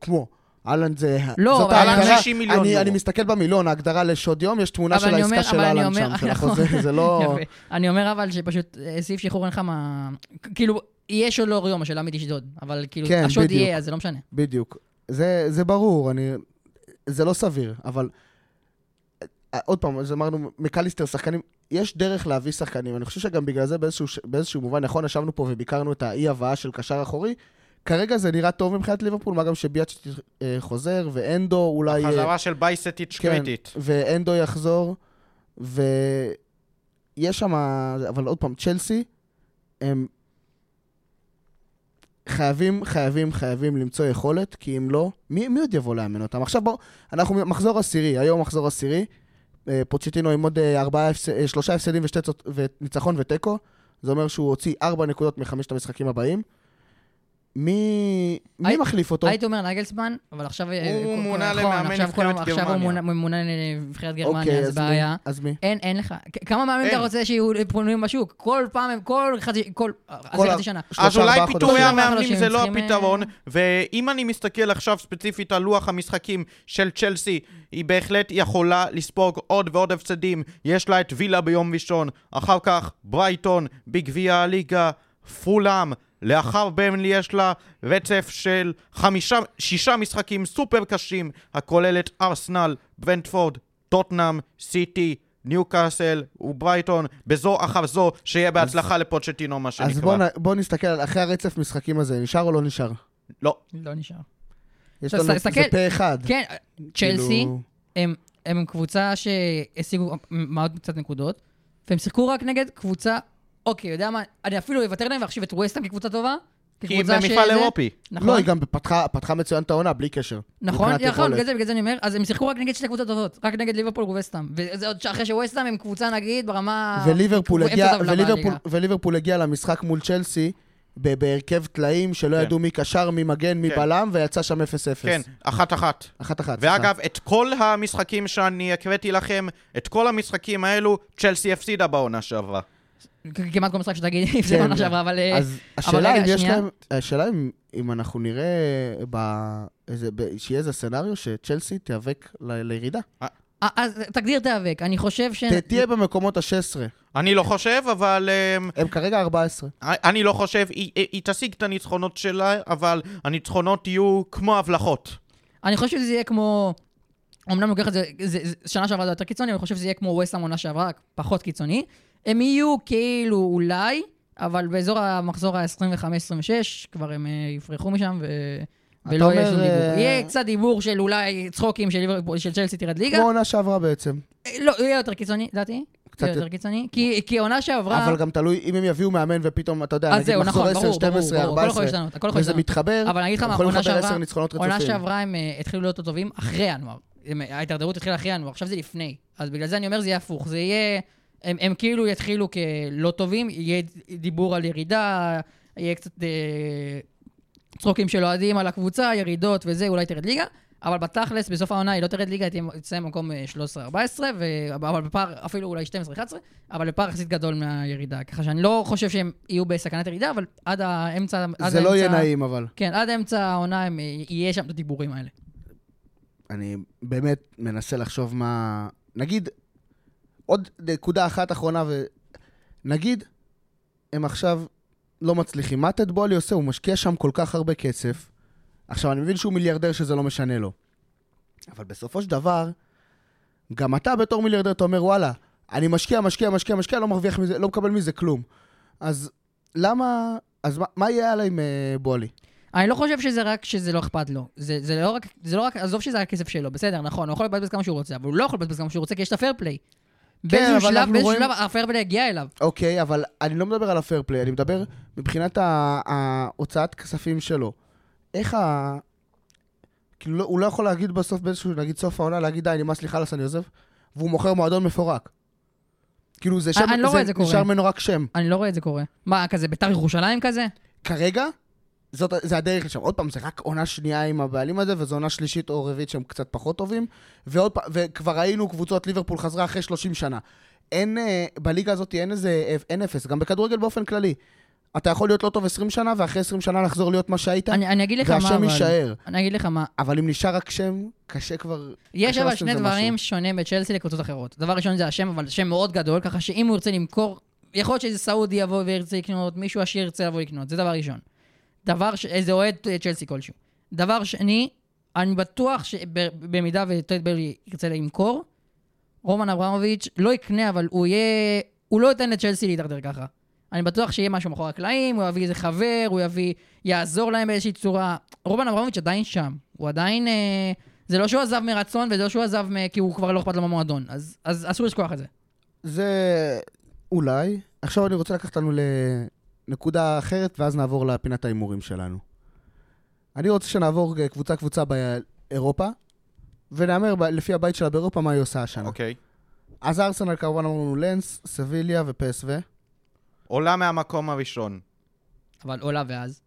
כמו. אהלנד זה... לא, זאת אבל ההגדרה- 60 מיליון אני, יורו. אני מסתכל במילון, ההגדרה לשוד יום, יש תמונה של העסקה של אומר- שם, של. החוזה, זה לא... אני אומר אבל שפשוט אה, סעיף שחרור אין לך מה... כאילו, יהיה שוד לאור יום, השאלה מי תשדוד. אבל כאילו, כן, השוד בדיוק. יהיה, אז זה לא משנה. בדיוק. זה, זה ברור, אני... זה לא סביר, אבל... אה, עוד פעם, אז אמרנו, מקליסטר שחקנים, יש דרך להביא שחקנים, אני חושב שגם בגלל זה באיזשהו, באיזשהו מובן, נכון, ישבנו פה וביקרנו את האי-הבאה של קשר אחורי, כרגע זה נראה טוב מבחינת ליברפול, מה גם שביאץ' אה, חוזר, ואנדו אולי... אה, חזרה של בייסטיץ' כן, קריטית. ואנדו יחזור, ויש שם, אבל עוד פעם, צ'לסי, הם חייבים, חייבים, חייבים למצוא יכולת, כי אם לא, מי, מי עוד יבוא לאמן אותם? עכשיו בואו, אנחנו מחזור עשירי, היום מחזור עשירי, אה, פוצ'טינו עם עוד ארבעה, שלושה הפסדים ושתי וניצחון ותיקו, זה אומר שהוא הוציא ארבע נקודות מחמשת המשחקים הבאים. מי מי הי- מחליף אותו? הייתי אומר נגלסמן, אבל עכשיו... אה, הוא מונה למאמן נבחרת כולם- עכשיו הוא גרמניה. מונה- לנבחרת אוקיי, גרמניה, אז אז מי? בעיה. אז מי? אין, אין לך. כמה מאמנים אתה. רוצה שיהיו פנויים בשוק? כל פעם הם, כל חצי, כל, כל חצי שנה. אז אולי פיטורי. המאמנים זה לא צריכים, הפתרון, אה, ואם אני מסתכל עכשיו ספציפית על לוח המשחקים של צ'לסי, היא בהחלט יכולה לספוג עוד ועוד הפסדים. יש לה את וילה ביום ראשון, אחר כך ברייטון בגביע הליגה, פולאם, לאחר ברנלי יש לה רצף של חמישה, שישה משחקים סופר קשים, הכולל את ארסנל, ברנטפורד, טוטנאם, סיטי, ניוקאסל וברייטון, בזו אחר זו, שיהיה בהצלחה לפוצ'טינו מה שנקרא. אז בוא נ- בוא נסתכל על אחרי הרצף משחקים הזה, נשאר או לא נשאר? לא. לא נשאר. יש אז לנו, זה. פה אחד. כן, צ'לסי, כאילו, הם, הם קבוצה שהשיגו מאוד קצת נקודות, והם שיחקו רק נגד קבוצה, אוקיי, יודע מה, אני אפילו אוותר להם ואחשיב את ווסטהאם כקבוצה טובה. כי כקבוצה במפעל שזה- אירופי. נכון, לא, היא גם פתחה פתחה מצוין את העונה, בלי קשר. נכון, מבחינת נכון, יכולת. בגלל זה, בגלל זה אני אומר, אז הם שיחקו רק נגד שתי קבוצות טובות, רק נגד ליברפול וווסטהאם. וזה עוד אחרי שווסטהאם הם קבוצה נגיד ברמה... וליברפול אמצע הגיע- טבלה וליברפול- בליגה. וליברפול הגיע למשחק מול צ'לסי ב- בהרכב טלאים שלא כן. ידעו מי קשר, מי מגן, מי כן. בלם, ויצא שם 0-0. כן, אחת-אחת. אחת אחת. סליחה. ואגב, את כל המשחקים שאני הקראתי לכם, את כל המשחקים האלו, צ'לסי הפסידה בעונה שעברה. כמעט כל משחק שתגיד, הפסידו עונה שעברה, אבל... אה, אז השאלה אם יש. להם, השאלה אם, אם אנחנו נראה ב, איזה, ב, שיהיה איזה סצנריו שצ'לסי תיאבק ל, לירידה. אה, אז תגדיר תיאבק, אני חושב ש... תהיה במקומות ה-16. אני לא חושב, אבל... אמ, הם כרגע 14. אני לא חושב, היא, תשיג את הניצחונות שלה, אבל הניצחונות יהיו כמו הבלחות. אני חושב שזה יהיה כמו... אמנם לוקח את זה, זה, זה שנה שעברה זה יותר קיצוני, אני חושב שזה יהיה כמו ווסטהאם עונה שעברה, פחות קיצוני. הם יהיו כאילו אולי, אבל באזור המחזור ה-25-26, כבר הם אה, יפרחו משם, ו... ולא יהיה שום דיבור. אה, יהיה קצת דיבור של אולי צחוקים של, של צ'לסי תרד ליגה. כמו עונה שעברה בעצם. אה, לא, יהיה יותר קיצוני, לדעתי. קצת יותר קיצוני. כי, כי עונה שעברה... אבל גם תלוי, אם הם יביאו מאמן ופתאום, אתה יודע, נגיד מחזור נכון, 10, ברור, 12, ברור, ברור, הכל יכול 14, להשתנות, הכל יכול וזה. מתחבר, אבל אני אגיד לך מה, עונה שעברה, 10 ניצחונות עונה רצופים. שעברה הם התחילו להיות טובים אחרי ינואר. ההידרדרות התחילה אחרי ינואר, עכשיו זה לפני. אז בגלל זה אני אומר, זה יהיה הפוך. זה יהיה... הם, הם כאילו יתחילו כלא טובים, יהיה דיבור על ירידה, יהיה קצת אה, צחוקים של אוהדים על הקבוצה, ירידות וזה, אולי תרד ליגה. אבל בתכלס, בסוף העונה היא לא תרד ליגה, היא תסיים במקום אה, 13-14, ו- אבל בפער אפילו אולי 12-11, אבל בפער יחסית גדול מהירידה. ככה שאני לא חושב שהם יהיו בסכנת ירידה, אבל עד האמצע... עד זה לא יהיה האמצע- נעים, אבל. כן, עד אמצע העונה הם, אה, יהיה שם את הדיבורים האלה. אני באמת מנסה לחשוב מה... נגיד, עוד נקודה אחת אחרונה, ונגיד, הם עכשיו לא מצליחים. מה טד בולי עושה? הוא משקיע שם כל כך הרבה כסף. עכשיו, אני מבין שהוא מיליארדר שזה לא משנה לו. אבל בסופו של דבר, גם אתה בתור מיליארדר, אתה אומר, וואלה, אני משקיע, משקיע, משקיע, משקיע, לא מרוויח מזה, לא מקבל מזה כלום. אז למה... אז מה, מה יהיה הלאה עם uh, בולי? אני לא חושב שזה רק שזה לא אכפת לו. זה, זה, לא רק, זה לא רק, עזוב שזה הכסף שלו, בסדר, נכון, הוא יכול לבזבז כמה שהוא רוצה, אבל הוא לא יכול לבזבז כמה שהוא רוצה, כי יש את הפייר פליי. באיזשהו אבל שלב, באיזשהו רואים- שלב ה fair play יגיע אליו. אוקיי, אבל אני לא מדבר על ה fair play, אני מדבר מבחינת ההוצאת כספים שלו. איך ה... כאילו, לא- הוא לא יכול להגיד בסוף, באיזשהו, נגיד סוף העונה, להגיד, די, נמאס לי, חלאס, אני עוזב, והוא מוכר מועדון מפורק. כאילו, זה שם, אני לא רואה את זה קורה. נשאר ממנו רק שם. אני לא רואה את זה קורה. מה, כזה ביתר ירושלים כזה? כרגע, זאת, זה הדרך לשם. עוד פעם, זה רק עונה שנייה עם הבעלים הזה, וזו עונה שלישית או רביעית שהם קצת פחות טובים. ועוד פעם, וכבר ראינו קבוצות, ליברפול חזרה אחרי 30 שנה. אין, אה, בליגה הזאת אין איזה, אין אפס, גם בכדורגל באופן כללי. אתה יכול להיות לא טוב 20 שנה, ואחרי 20 שנה לחזור להיות מה שהיית, אני, אני אגיד לך מה, והשם אבל... יישאר. אני אגיד לך מה. אבל אם נשאר רק שם, קשה כבר... יש אבל שני דברים משהו. שונים בצ'לסי לקבוצות אחרות. דבר ראשון זה השם, אבל שם מאוד גדול, ככה שאם הוא ירצה למכור, יכול להיות שאיזה סעודי יבוא וירצה לקנות, מישהו עשיר ירצה לבוא לקנות, זה דבר ראשון. דבר, ש... איזה אוהד אה, צ'לסי כלשהו. דבר שני, אני בטוח שבמידה וטד ברלי ירצה למכור, רומן אברמוביץ' לא יקנה, אבל הוא יהיה... הוא לא ייתן לצ'לסי להידרדר ככה. אני בטוח שיהיה משהו מאחורי הקלעים, הוא יביא איזה חבר, הוא יביא... יעזור להם באיזושהי צורה. רומן אברמוביץ' עדיין שם. הוא עדיין... אה, זה לא שהוא עזב מרצון, וזה לא שהוא עזב מ- כי הוא כבר לא אכפת לו מהמועדון. אז, אז אסור לשכוח את זה. זה אולי. עכשיו אני רוצה לקחת אותנו לנקודה אחרת, ואז נעבור לפינת ההימורים שלנו. אני רוצה שנעבור אה, קבוצה-קבוצה באירופה, ונאמר ב- לפי הבית שלה באירופה מה היא עושה השנה. אוקיי. אז ארסנל כמובן אמרנו לנס, סביליה ופסו. עולה מהמקום הראשון. אבל עולה ואז.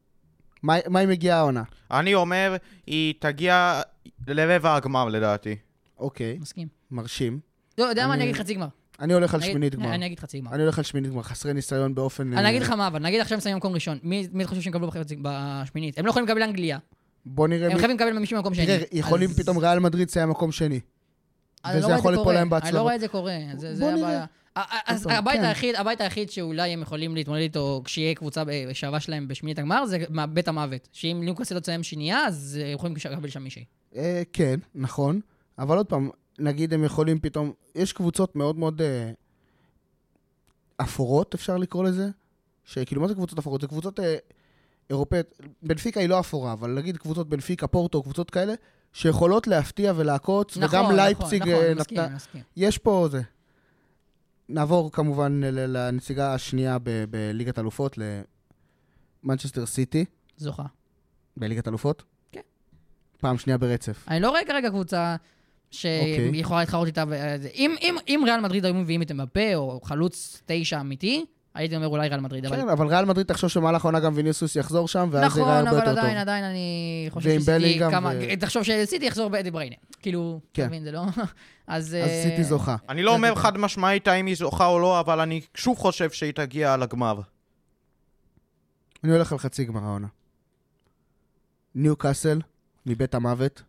מה מה אם מגיעה העונה? אני אומר, היא תגיע לרבע הגמר לדעתי. אוקיי, מסכים. מרשים. לא, יודע מה, אני- אני אגיד חצי גמר. אני הולך על אני- שמינית גמר. אני אגיד חצי גמר. אני הולך על שמינית גמר, חסרי ניסיון באופן... אני אה, אגיד לך מה, אבל נגיד עכשיו שמים במקום ראשון. מי אתה חושב שהם יקבלו בשמינית? הם לא יכולים לקבל אנגליה. בוא נראה הם. חייבים לקבל מישהו במקום שני. תראה, יכולים פתאום ריאל מדריד לסיים מקום שני. אני לא וזה יכול ליפול. להם אני בהצלבות. לא רואה את זה קורה. זה. הבעיה. אז הבית כן. היחיד, הבית היחיד שאולי הם יכולים להתמודד איתו כשיהיה קבוצה בשעבה שלהם בשמינית הגמר, זה בית המוות. שאם ניוקאסל לא תסיים שנייה, אז אה, יכולים לקבל שם מישהי. אה, כן, נכון. אבל עוד פעם, נגיד הם יכולים פתאום... יש קבוצות מאוד מאוד אה, אפורות, אפשר לקרוא לזה. שכאילו, מה זה קבוצות אפורות? זה קבוצות אה, אירופאיות. בנפיקה היא לא אפורה, אבל נגיד קבוצות בנפיקה, פורטו, קבוצות כאלה, שיכולות להפתיע ולעקוץ, נכון, וגם נכון, לייפציג נכון, אה, אני מסכים, נתנה... אני מסכים. יש פה זה. נעבור כמובן לנציגה השנייה ב- בליגת אלופות, למנצ'סטר סיטי, זוכה. בליגת אלופות. כן. פעם שנייה ברצף. אני לא רואה כרגע קבוצה אוקיי. שיכולה להתחרות איתה. ו- אם- אם- אם ריאל מדריד היו מביאים את אמבפה, או חלוץ תשע אמיתי, הייתי אומר אולי ריאל מדריד. אבל- כן, אבל ריאל מדריד תחשוב שבמהלך העונה גם ויניסוס יחזור שם, ואז זה נכון, יראה הרבה אבל יותר טוב. עדיין, עדיין אני חושב שסיטי כמה... ו- תחשוב שסיטי יחזור בדי בריינה. כאילו, אתה כן. מבין, זה לא... אז... אז אה, סיטי זוכה. אני לא אומר חד משמעית האם היא זוכה או לא, אבל אני שוב חושב שהיא תגיע לגמר. אני הולך על חצי גמר העונה. ניו קאסל, מבית המוות.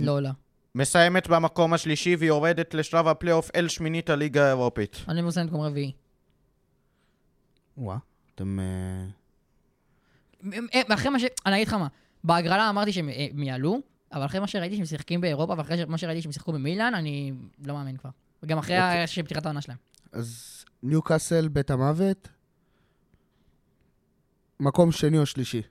לא עולה. מסיימת במקום השלישי ויורדת לשלב הפלייאוף אל שמינית הליגה האירופית. אני מסיים מקום רביעי. וואה, אתם... אה, הם- אחרי מה ש... אני אגיד לך מה, בהגרלה אמרתי שהם אה, יעלו, אבל אחרי מה שראיתי שהם משחקים באירופה, ואחרי מה שראיתי שהם שיחקו במילאן, אני לא מאמין כבר. וגם אחרי אוקיי. שפתיחת העונה שלהם. אז ניו קאסל, בית המוות. מקום שני או שלישי.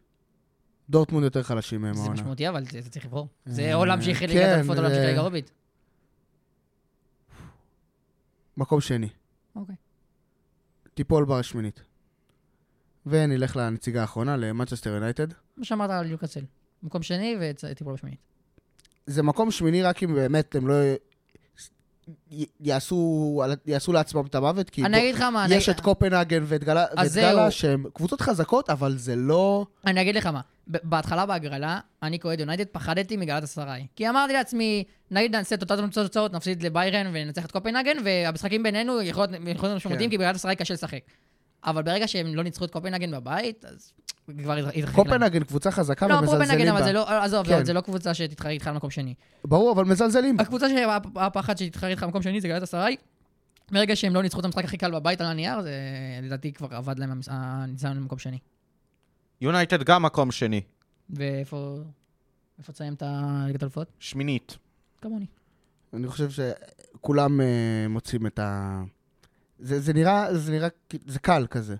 דורטמונד יותר חלשים מהם זה העונה. משמעותי, אבל זה זה צריך לבחור. אה, זה או להמשיך כן, ליגת אלופות או להמשיך זה- ליגה אירופית. מקום שני. אוקיי. תיפול בשמינית. ונלך לנציגה האחרונה, למנצ'סטר יונייטד. מה שאמרת על ליוקאסל. מקום שני וטיפול בשמינית. זה מקום שמיני רק אם באמת הם לא י- יעשו, יעשו לעצמם את המוות, כי אני אגיד לך מה, אני- יש את קופנהגן ואת גלה, ואת גלה. שהם קבוצות חזקות, אבל זה לא... אני אגיד לך מה, בהתחלה בהגרלה, אני כאוהד יונייטד פחדתי מגלת אסריי. כי אמרתי לעצמי, נגיד נעשה את אותן תוצאות, נפסיד לביירן וננצח את קופנהגן, והמשחקים בינינו יכולים להיות משמעותיים, כן. כי בגלת אסריי קשה לשחק. אבל ברגע שהם לא ניצחו את קופנהגן בבית, אז כבר התרחק להם. קופנהגן קבוצה חזקה לא, ומזלזלים קופנהגן, אבל בה. זה לא, עזוב, כן. זה לא קבוצה שתתחרה איתך על מקום שני. ברור, אבל מזלזלים בה. הקבוצה שהיה הפחד שתתחרה איתך במקום שני זה גלת אסריי. ברגע שהם לא ניצחו את המשחק הכי קל בבית על הנייר, זה לדעתי כבר עבד להם הניסיון למקום שני. יונייטד גם מקום שני. ואיפה איפה תסיים את הליגת האלופות? שמינית. כמוני. אני חושב שכולם אה, מוצאים את ה... זה, זה נראה, זה נראה, זה קל כזה.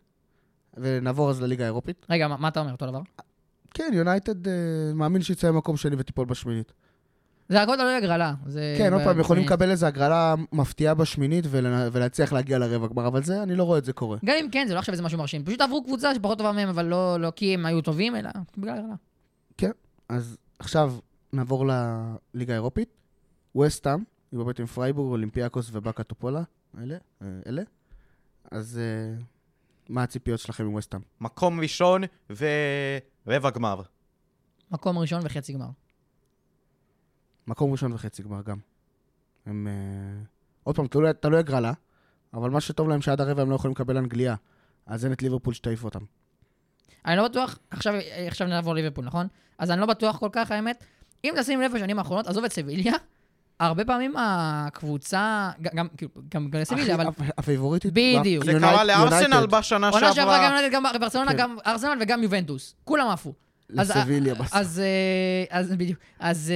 ונעבור אז לליגה האירופית. רגע, מה, מה אתה אומר? אותו דבר? כן, יונייטד אה, מאמין שתצא במקום שני ותיפול בשמינית. זה הכל תלוי הגרלה. זה... כן, עוד פעם, יכולים. לקבל איזו הגרלה מפתיעה בשמינית ולה- ולהצליח להגיע לרבע גמר, אבל זה, אני לא רואה את זה קורה. גם אם כן, זה לא עכשיו איזה משהו מרשים. פשוט עברו קבוצה שפחות טובה מהם, אבל לא, לא כי הם היו טובים, אלא בגלל הגרלה. אז עכשיו נעבור לליגה האירופית. ווסטהאם, היא בבית עם פרייבורג, אולימפיאקוס ובאצ'קה טופולה, אלה, אה, אלה. אז אה, מה הציפיות שלכם עם וסטאם? מקום ראשון ורבע גמר. מקום ראשון וחצי גמר. מקום ראשון וחצי גמר גם. הם... אה, עוד פעם, תלוי, תלוי הגרלה, אבל מה שטוב להם שעד הרבע הם לא יכולים לקבל אנגליה. אז אין את ליברפול שתעיף אותם. אני לא בטוח, עכשיו, עכשיו נעבור ליברפול, נכון? אז אני לא בטוח כל כך, האמת. אם תשים לב בשנים האחרונות, עזוב את סביליה, הרבה פעמים הקבוצה, גם, כאילו, גם, גם לסביליה, אבל... הפייבוריטית... בדיוק. זה קרה לארסנל. בשנה עונה שעברה גם שעברה. יונייטד, גם ברצלונה, כן. גם ארסנל וגם יובנטוס. כולם עפו. לסביליה בסוף. אז, אה, אז בדיוק. אז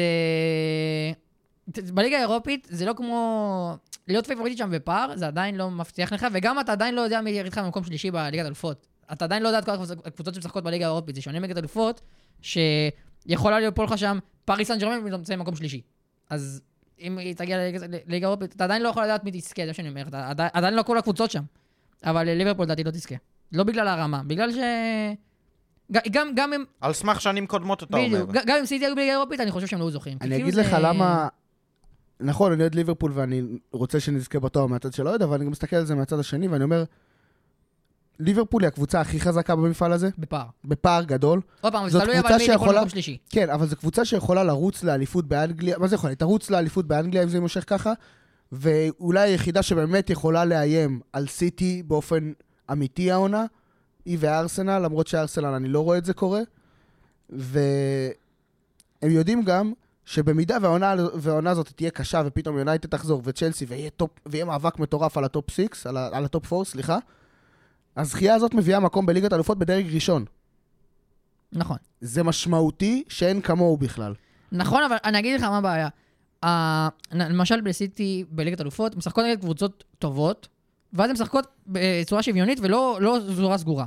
אה, בליגה האירופית זה לא כמו... להיות פייבוריטית שם בפער, זה עדיין לא מבטיח לך, וגם אתה עדיין לא יודע מי ירד לך במקום שלישי בליגת אלופות. אתה עדיין לא יודע את כל הקבוצות- שמשחקות בליגה האירופית. זה שונה מליגת אלופות, שיכולה ליפול לך שם פריס סן ג'רמן ונמצא במקום שלישי. אז אם היא תגיע לליגה האירופית, אתה עדיין לא יכול לדעת מי תזכה, זה מה שאני אומר. אתה עדיין- עדיין לא כל הקבוצות שם. אבל ליברפול לדעתי לא תזכה. לא בגלל הרמה, בגלל ש... גם, גם אם על סמך שנים קודמות אתה אומר. בדיוק. גם אם סיטי היו בליגה האירופית, אני חושב שהם לא היו זוכים. כי אני אגיד זה- לך למה... נכון, אני אוהד ליברפול ואני רוצה שנזכה בתואר מהצד של האוהד, אבל אני גם מסתכל על זה מהצד השני ואני אומר, ליברפול היא הקבוצה הכי חזקה במפעל הזה, בפער. בפער גדול. עוד פעם, זה תלוי אבל מי יכול שיכולה- מקום שלישי. כן, אבל זו קבוצה שיכולה לרוץ לאליפות באנגליה, מה זה יכולה? היא תרוץ לאליפות באנגליה אם זה יימשך ככה, ואולי היחידה שבאמת יכולה לאיים על סיטי באופן אמיתי העונה, היא וארסנל, למרות שארסנל אני לא רואה את זה קורה. והם יודעים גם שבמידה והעונה, והעונה הזאת תהיה קשה ופתאום יונייטד תחזור וצ'לסי ויהיה, top, ויהיה מאבק מטורף על ה top 6, על, על ה top 4, סליחה, הזכייה הזאת מביאה מקום בליגת אלופות בדרג ראשון. נכון. זה משמעותי שאין כמוהו בכלל. נכון, אבל אני אגיד לך מה הבעיה. ה- למשל בסיטי בליגת אלופות, משחקות נגד קבוצות טובות, ואז הן משחקות בצורה שוויונית ולא לא צורה סגורה.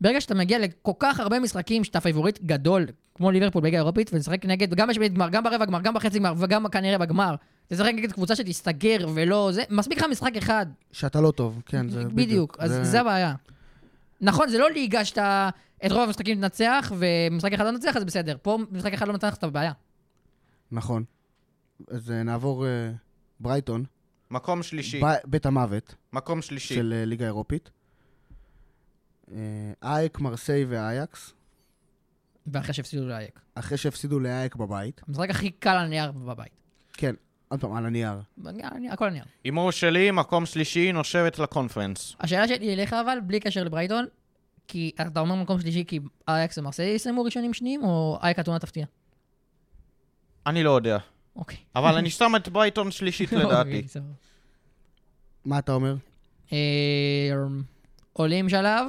ברגע שאתה מגיע לכל כך הרבה משחקים שאתה פייבוריט גדול, כמו ליברפול בליגה האירופית, ולשחק נגד, גם בשביל גמר, גם ברבע גמר, גם בחצי גמר, וגם כנראה בגמר, תשחק נגד קבוצה שתסתגר ולא זה, מספיק לך משחק אחד. שאתה לא טוב, כן, זה בדיוק. בדיוק, אז זה הבעיה. נכון, זה לא ליגה שאתה את רוב המשחקים תנצח, ומשחק אחד לא תנצח, אז בסדר. פה משחק אחד לא מנצח, אתה בבעיה. נכון. אז אה, נעבור אה, ברייטון, מקום שלישי. ב- בית המוות מקום שלישי. של אה, ליגה אירופית. אייק, מרסיי ואייקס, ואחרי שהפסידו לאייק. אחרי שהפסידו לאייק בבית. המשחק הכי קל על הנייר בבית. כן, עוד פעם, על הנייר. הכל על הנייר. הימור שלי, מקום שלישי, נושבת לקונפרנס. השאלה שלי אליך אבל, בלי קשר לברייטון, כי אתה אומר מקום שלישי כי אייקס ומרסיי יסיימו ראשונים שניים, או אייק אתונה תפתיע? אני לא יודע. אוקיי. אבל אני שם את ברייטון שלישית לדעתי. אוקיי, סבבה. מה אתה אומר? אה, עולים שלב,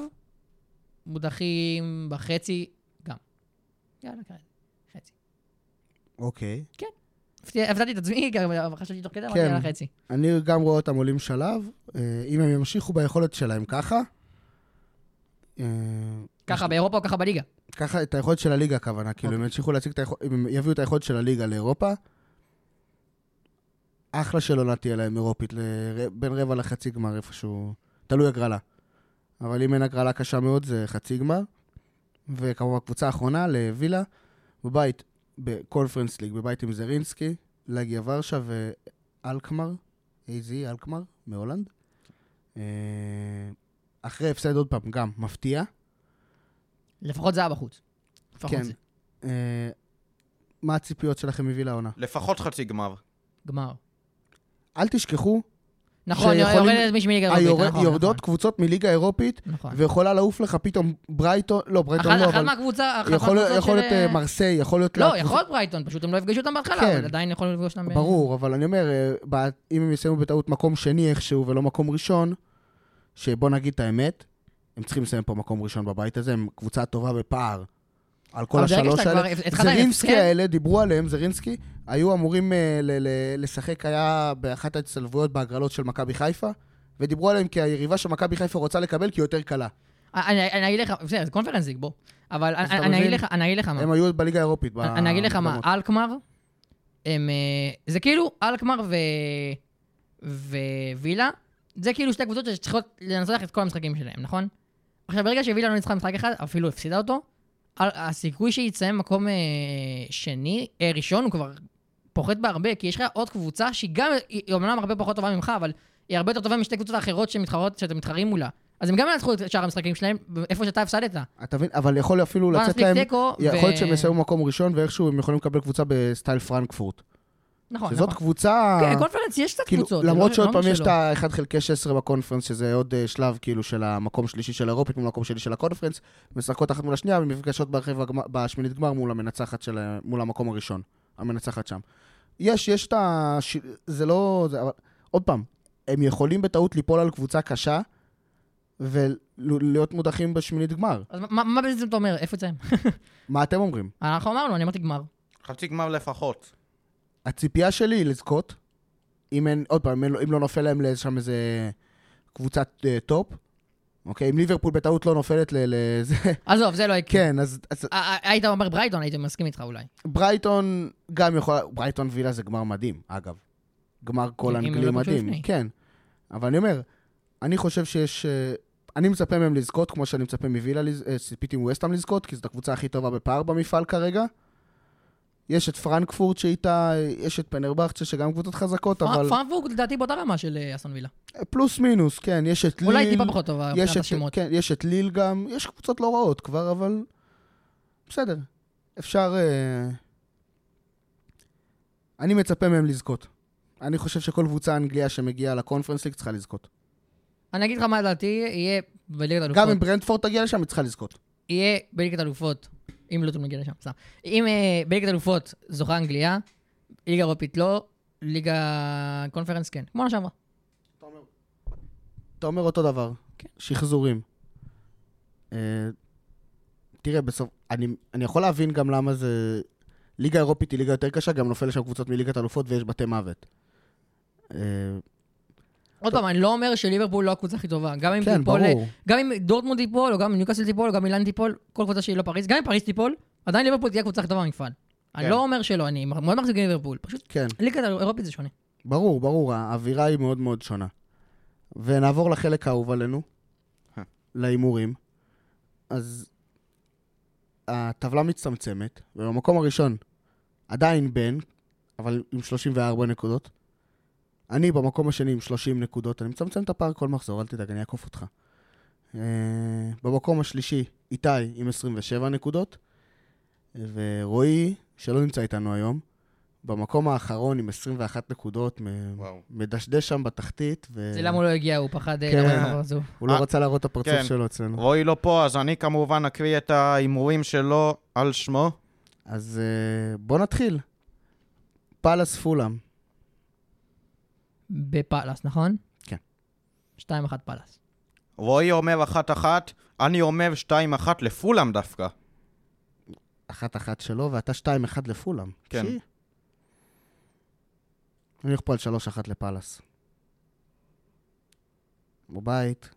מודחים בחצי, גם. יאללה, כן. חצי. אוקיי. הפתיע- הפתעתי את עצמי, חשבתי תוך כדי, אמרתי כן. יאללה חצי. אני גם רואה אותם עולים שלב. אה, אם הם ימשיכו ביכולת שלהם ככה, אה, ככה באירופה או ככה בליגה? ככה את היכולת של הליגה הכוונה, כאילו, אם ימשיכו להציג את היכולת, אם הם יביאו את היכולת של הליגה לאירופה, אחלה של עונה תהיה להם אירופית, בין רבע לחצי גמר איפשהו, תלוי הגרלה. אבל אם אין הגרלה קשה מאוד, זה חצי גמר. וכמובן, קבוצה האחרונה, לווילה, בבית, בקונפרנס ליג, בבית עם זרינסקי, לגיה ורשה ואלקמר, איזי אלקמר, מהולנד. אה, אחרי הפסד עוד פעם, גם מפתיע. לפחות זה היה בחוץ. לפחות כן. זה. אה, מה הציפיות שלכם מווילה העונה? לפחות חצי גמר. גמר. אל תשכחו, נכון, יורדת מישהו מליגה אירופית. היורד- נכון, יורדות נכון, קבוצות מליגה אירופית, נכון. ויכולה לעוף לך פתאום ברייטון, לא, ברייטון אחת לא, אחת אבל מהקבוצה, אחת מהקבוצות יכול להיות של- אה, מרסיי, יכול להיות... לא, יכול להיות ברייטון, פשוט הם לא יפגשו אותם בהתחלה, כן. אבל עדיין יכולים לפגוש אותם. ב- ברור, אבל אני אומר, אה, ב- אם הם יסיימו בטעות מקום שני איכשהו ולא מקום ראשון, שבוא נגיד את האמת, הם צריכים לסיים פה מקום ראשון בבית הזה, הם קבוצה טובה בפער. על כל השלוש האלה. זרינסקי הפסד- האלה, דיברו עליהם, זרינסקי, היו אמורים אה, לשחק, היה באחת ההצטלבויות בהגרלות של מכבי חיפה, ודיברו עליהם כי היריבה שמכבי חיפה רוצה לקבל, כי היא יותר קלה. אני אני אגיד לך, בסדר, זה קונפרנס ליג, בוא. אבל אני אגיד? לך, אני אגיד לך מה. הם היו בליגה האירופית. אני אגיד לך מה. אלקמר, הם... אה, זה כאילו אלקמר ו... ווילה, זה כאילו שתי קבוצות שצריכות לנצח את כל המשחקים שלהם, נכון? עכשיו, ברגע שווילה לא ניצחה משחק אחד, אפילו הפסידה אותו, הסיכוי שיצא מקום אה, שני, אה, ראשון, הוא כבר פוחת בהרבה, כי יש לך עוד קבוצה שהיא גם, היא אומנם הרבה פחות טובה ממך, אבל היא הרבה יותר טובה משתי קבוצות האחרות שמתחרות, שאתם מתחרים מולה. אז הם גם ינצחו את שאר המשחקים שלהם, איפה שאתה הפסדת. אתה מבין? אבל יכול אפילו לצאת להם... יכול להיות שהם יסיימו מקום ראשון, ואיכשהו הם יכולים לקבל קבוצה בסטייל פרנקפורט. נכון, שזאת נכון. קבוצה... כן, קונפרנס יש קצת כאילו, קבוצות. למרות לא- שעוד לא פעם יש. את ה-1 חלקי 16 בקונפרנס, שזה עוד אה, שלב כאילו של המקום שלישי של האירופית מול המקום שני של הקונפרנס, משחקות אחת מול השנייה ונפגשות בשמינית גמר מול המנצחת של... ה- מול המקום הראשון, המנצחת שם. יש, יש את ה... ש... זה לא... זה... אבל... עוד פעם, הם יכולים בטעות ליפול על קבוצה קשה ולהיות מודחים בשמינית גמר. אז מה- מה בעצם אתה אומר? איפה יוצאים? מה אתם אומרים? אנחנו אמרנו, אני אמרתי גמר. חצי גמר לפחות. הציפייה שלי היא לזכות, אם אין, עוד פעם, אם אם לא נופל להם לשם איזה קבוצת אה, top, אוקיי? אם ליברפול בטעות לא נופלת לזה, עזוב, זה לא יקרה. כן, אז, אז היית אומר ברייטון, הייתי מסכים איתך אולי. ברייטון גם יכולה, ברייטון וילה זה גמר מדהים, אגב. גמר כל אנגלי לא פגשו מדהים. כן. אבל אני אומר, אני חושב שיש... אה, אני מצפה מהם לזכות, כמו שאני מצפה מווילה, לז- אה, ציפיתי מווסטהאם לזכות, כי זאת הקבוצה הכי טובה בפער במפעל כרגע. יש את פרנקפורט שאיתה, יש את פנרבכצ'ה שגם קבוצות חזקות, אבל פרנקפורט לדעתי באותה רמה של אה, אסון וילה. פלוס מינוס, כן, יש את ליל. אולי טיפה פחות טובה יש מבחינת השמות. כן, יש את ליל גם, יש קבוצות לא רעות כבר, אבל בסדר. אפשר... אה, אני מצפה מהם לזכות. אני חושב שכל קבוצה אנגליה שמגיעה לקונפרנס ליג צריכה לזכות. אני אגיד לך מה לדעתי יהיה בליגת גם אלופות. אם ברנדפורד תגיע לשם, היא צריכה לזכות. יהיה בליגת אלופות, אם לוטון מגיע לשם, סתם. אם אה, בליגת אלופות זוכה אנגליה, ליגה אירופית לא, ליגה קונפרנס כן. כמו שעברה. אתה אומר אותו דבר. כן. שחזורים. אה, תראה, בסוף... אני, אני יכול להבין גם למה זה... ליגה אירופית היא ליגה יותר קשה, גם נופל לשם קבוצות מליגת אלופות ויש בתי מוות. עוד פעם, אני לא אומר שליברפול לא הקבוצה הכי טובה. גם אם כן, תיפול, ברור. גם אם דורטמונד תיפול, או גם אם ניוקאסל תיפול, או גם מילאן תיפול, כל קבוצה שהיא לא פריז, גם אם פריז תיפול, עדיין ליברפול תהיה הקבוצה הכי טובה במפעל. אני כן. לא אומר שלא, אני מאוד מחזיק בליברפול. פשוט כן, ליגת אירופית זה שונה. ברור, ברור, האווירה היא מאוד מאוד שונה. ונעבור לחלק האהוב עלינו, אה. להימורים. אז הטבלה מצטמצמת, ובמקום הראשון עדיין בן, אבל עם 34 נקודות. אני במקום השני עם 30 נקודות, אני מצמצם את הפער כל מחזור, אל תדאג, אני אעקוף אותך. אה, במקום השלישי, איתי עם 27 נקודות, ורועי, שלא נמצא איתנו היום, במקום האחרון עם 21 נקודות, וואו. מדשדש שם בתחתית, ו... זה למה הוא לא הגיע, הוא פחד אה, כן. לבוא עם הפרצוף. הוא לא אה, רצה להראות את הפרצוף כן. שלו אצלנו. רועי לא פה, אז אני כמובן אקריא את ההימורים שלו על שמו. אז בוא נתחיל. פאלאס פולאם. בפאלאס, נכון? כן. 2-1 פאלאס. רועי אומר אחת-אחת, אני אומר שתיים-אחת לפולאם דווקא. אחת אחת שלו, ואתה שתיים אחד לפולאם. כן. שי. אני הולך פה על שלוש אחת לפאלאס. בבית.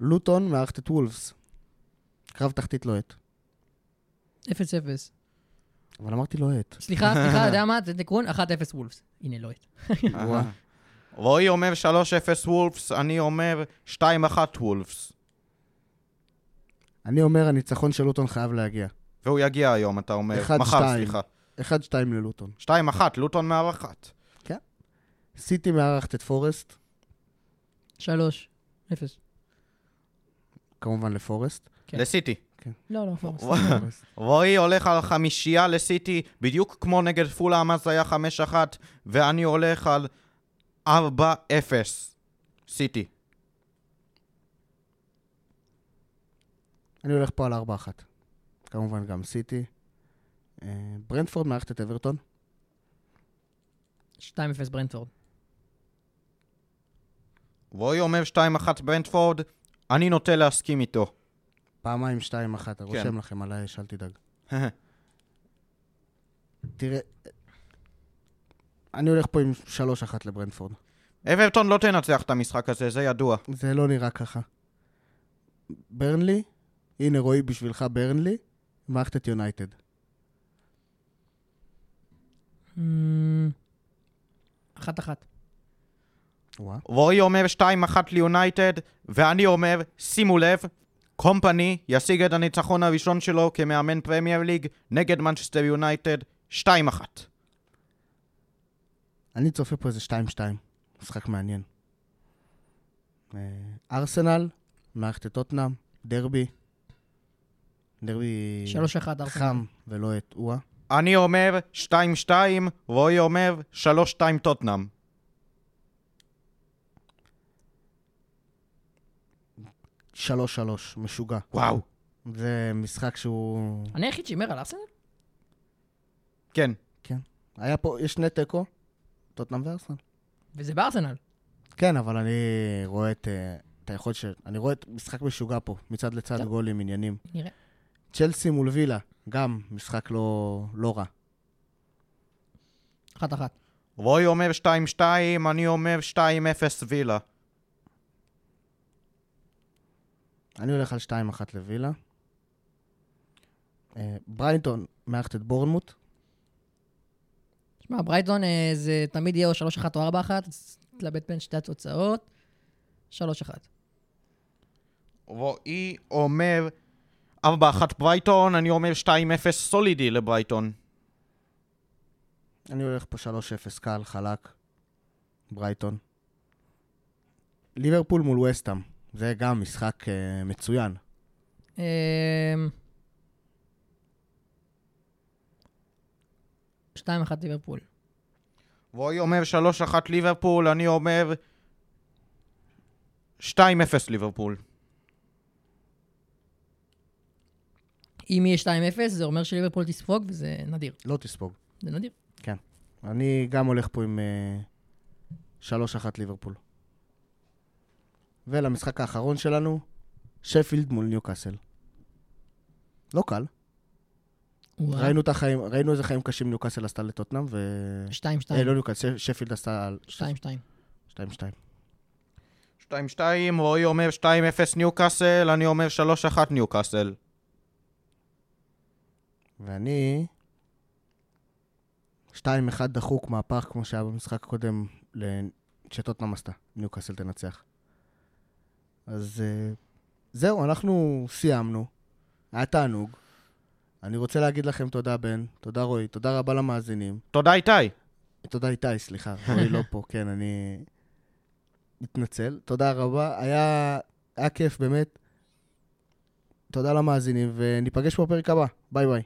לוטון מארחת את וולפס. קרב תחתית לוהט. 0-0. אבל אמרתי לוהט. סליחה, סליחה, אתה יודע מה? זה תיקון 1-0 וולפס. הנה, לא את. רועי אומר 3-0 וולפס, אני אומר 2-1 וולפס. אני אומר, הניצחון של לוטון חייב להגיע. והוא יגיע היום, אתה אומר. אחד, מחר, שתיים. סליחה. אחד שתיים ללוטון. 2-1, לוטון מארחת. סיטי מארחת את פורסט, 3. 0. כמובן לפורסט. כן. לסיטי. לא, לא, פורס. פורסט. רועי הולך על חמישייה לסיטי, בדיוק כמו נגד פולאם, אז היה 5-1, ואני הולך על 4-0. סיטי. אני הולך פה על 4-1. כמובן גם סיטי. אה, ברנדפורד מארחת את אברטון. 2-0 ברנדפורד. רועי אומר 2-1 ברנדפורד, אני נוטה להסכים איתו. פעמיים 2-1, רושם לכם על האש, אל תדאג. תראה, אני הולך פה עם 3-1 לברנטפורד. אברטון לא תנצח את המשחק הזה, זה ידוע. זה לא נראה ככה. ברנלי, הנה רועי בשבילך ברנלי, מארחת את יונייטד. אמ, אחת אחת. וואה. רועי אומר 2-1 ליונייטד, ואני אומר, שימו לב, קומפני ישיג את הניצחון הראשון שלו כמאמן פרמייר ליג נגד מנצ'סטר יונייטד 2-1. אני צופה פה איזה 2-2. משחק מעניין. אה, ארסנל, מערכת את טוטנאם, דרבי. דרבי 3-1 ארסנל. חם ולא את וואה. אני אומר 2-2, רועי אומר 3-2 טוטנאם. שלוש שלוש, משוגע. וואו. זה משחק שהוא... אני היחיד שהימר על ארסנל? כן. היה פה, יש שני תיקו, טוטנאם וארסנל. וזה בארסנל. כן, אבל אני רואה את... אה, את היכולת של... אני רואה את משחק משוגע פה, מצד לצד טוב. גולים, עניינים. נראה. צ'לסי מול וילה, גם משחק לא, לא רע. אחת אחת. רועי אומר 2-2, אני אומר 2-0 וילה. אני הולך על 2-1 לווילה. אה, ברייטון מערכת את בורנמוט. שמע, ברייטון אה, זה תמיד יהיה או 3-1 או 4-1, אז תתלבט בין שתי התוצאות. 3-1. רועי אומר 4-1 ברייטון, אני אומר 2-0 סולידי לברייטון. אני הולך פה 3-0 קל, חלק. ברייטון. ליברפול מול וסטאם. זה גם משחק uh, מצוין. אמ, שתיים אחת ליברפול. רועי אומר 3-1 ליברפול, אני אומר 2-0 ליברפול. אם יהיה 2-0, זה אומר שליברפול תספוג, וזה נדיר. לא תספוג. זה נדיר. אני גם הולך פה עם uh, 3-1 ליברפול. ולמשחק האחרון שלנו, שפילד מול ניוקאסל. לא קל. וואו. ראינו, את החיים, ראינו איזה חיים קשים ניוקאסל עשתה לטוטנאם, ו... שתיים, אה, שתיים. לא ניוקאסל, ש- שפילד עשתה... שתיים, שתיים. 2-2. 2-2, רועי אומר 2-0 ניוקאסל, אני אומר 3-1 ניוקאסל. ואני... 2-1 דחוק מהפך, כמו שהיה במשחק הקודם, ל- שטוטנאם עשתה. ניוקאסל תנצח. אז אה, זהו, אנחנו סיימנו. היה תענוג. אני רוצה להגיד לכם תודה, בן. תודה, רועי. תודה רבה למאזינים. תודה איתי. תודה, איתי, סליחה. רועי לא פה, כן, אני מתנצל. תודה רבה. היה, היה כיף, באמת. תודה למאזינים, וניפגש בפרק הבא. ביי ביי.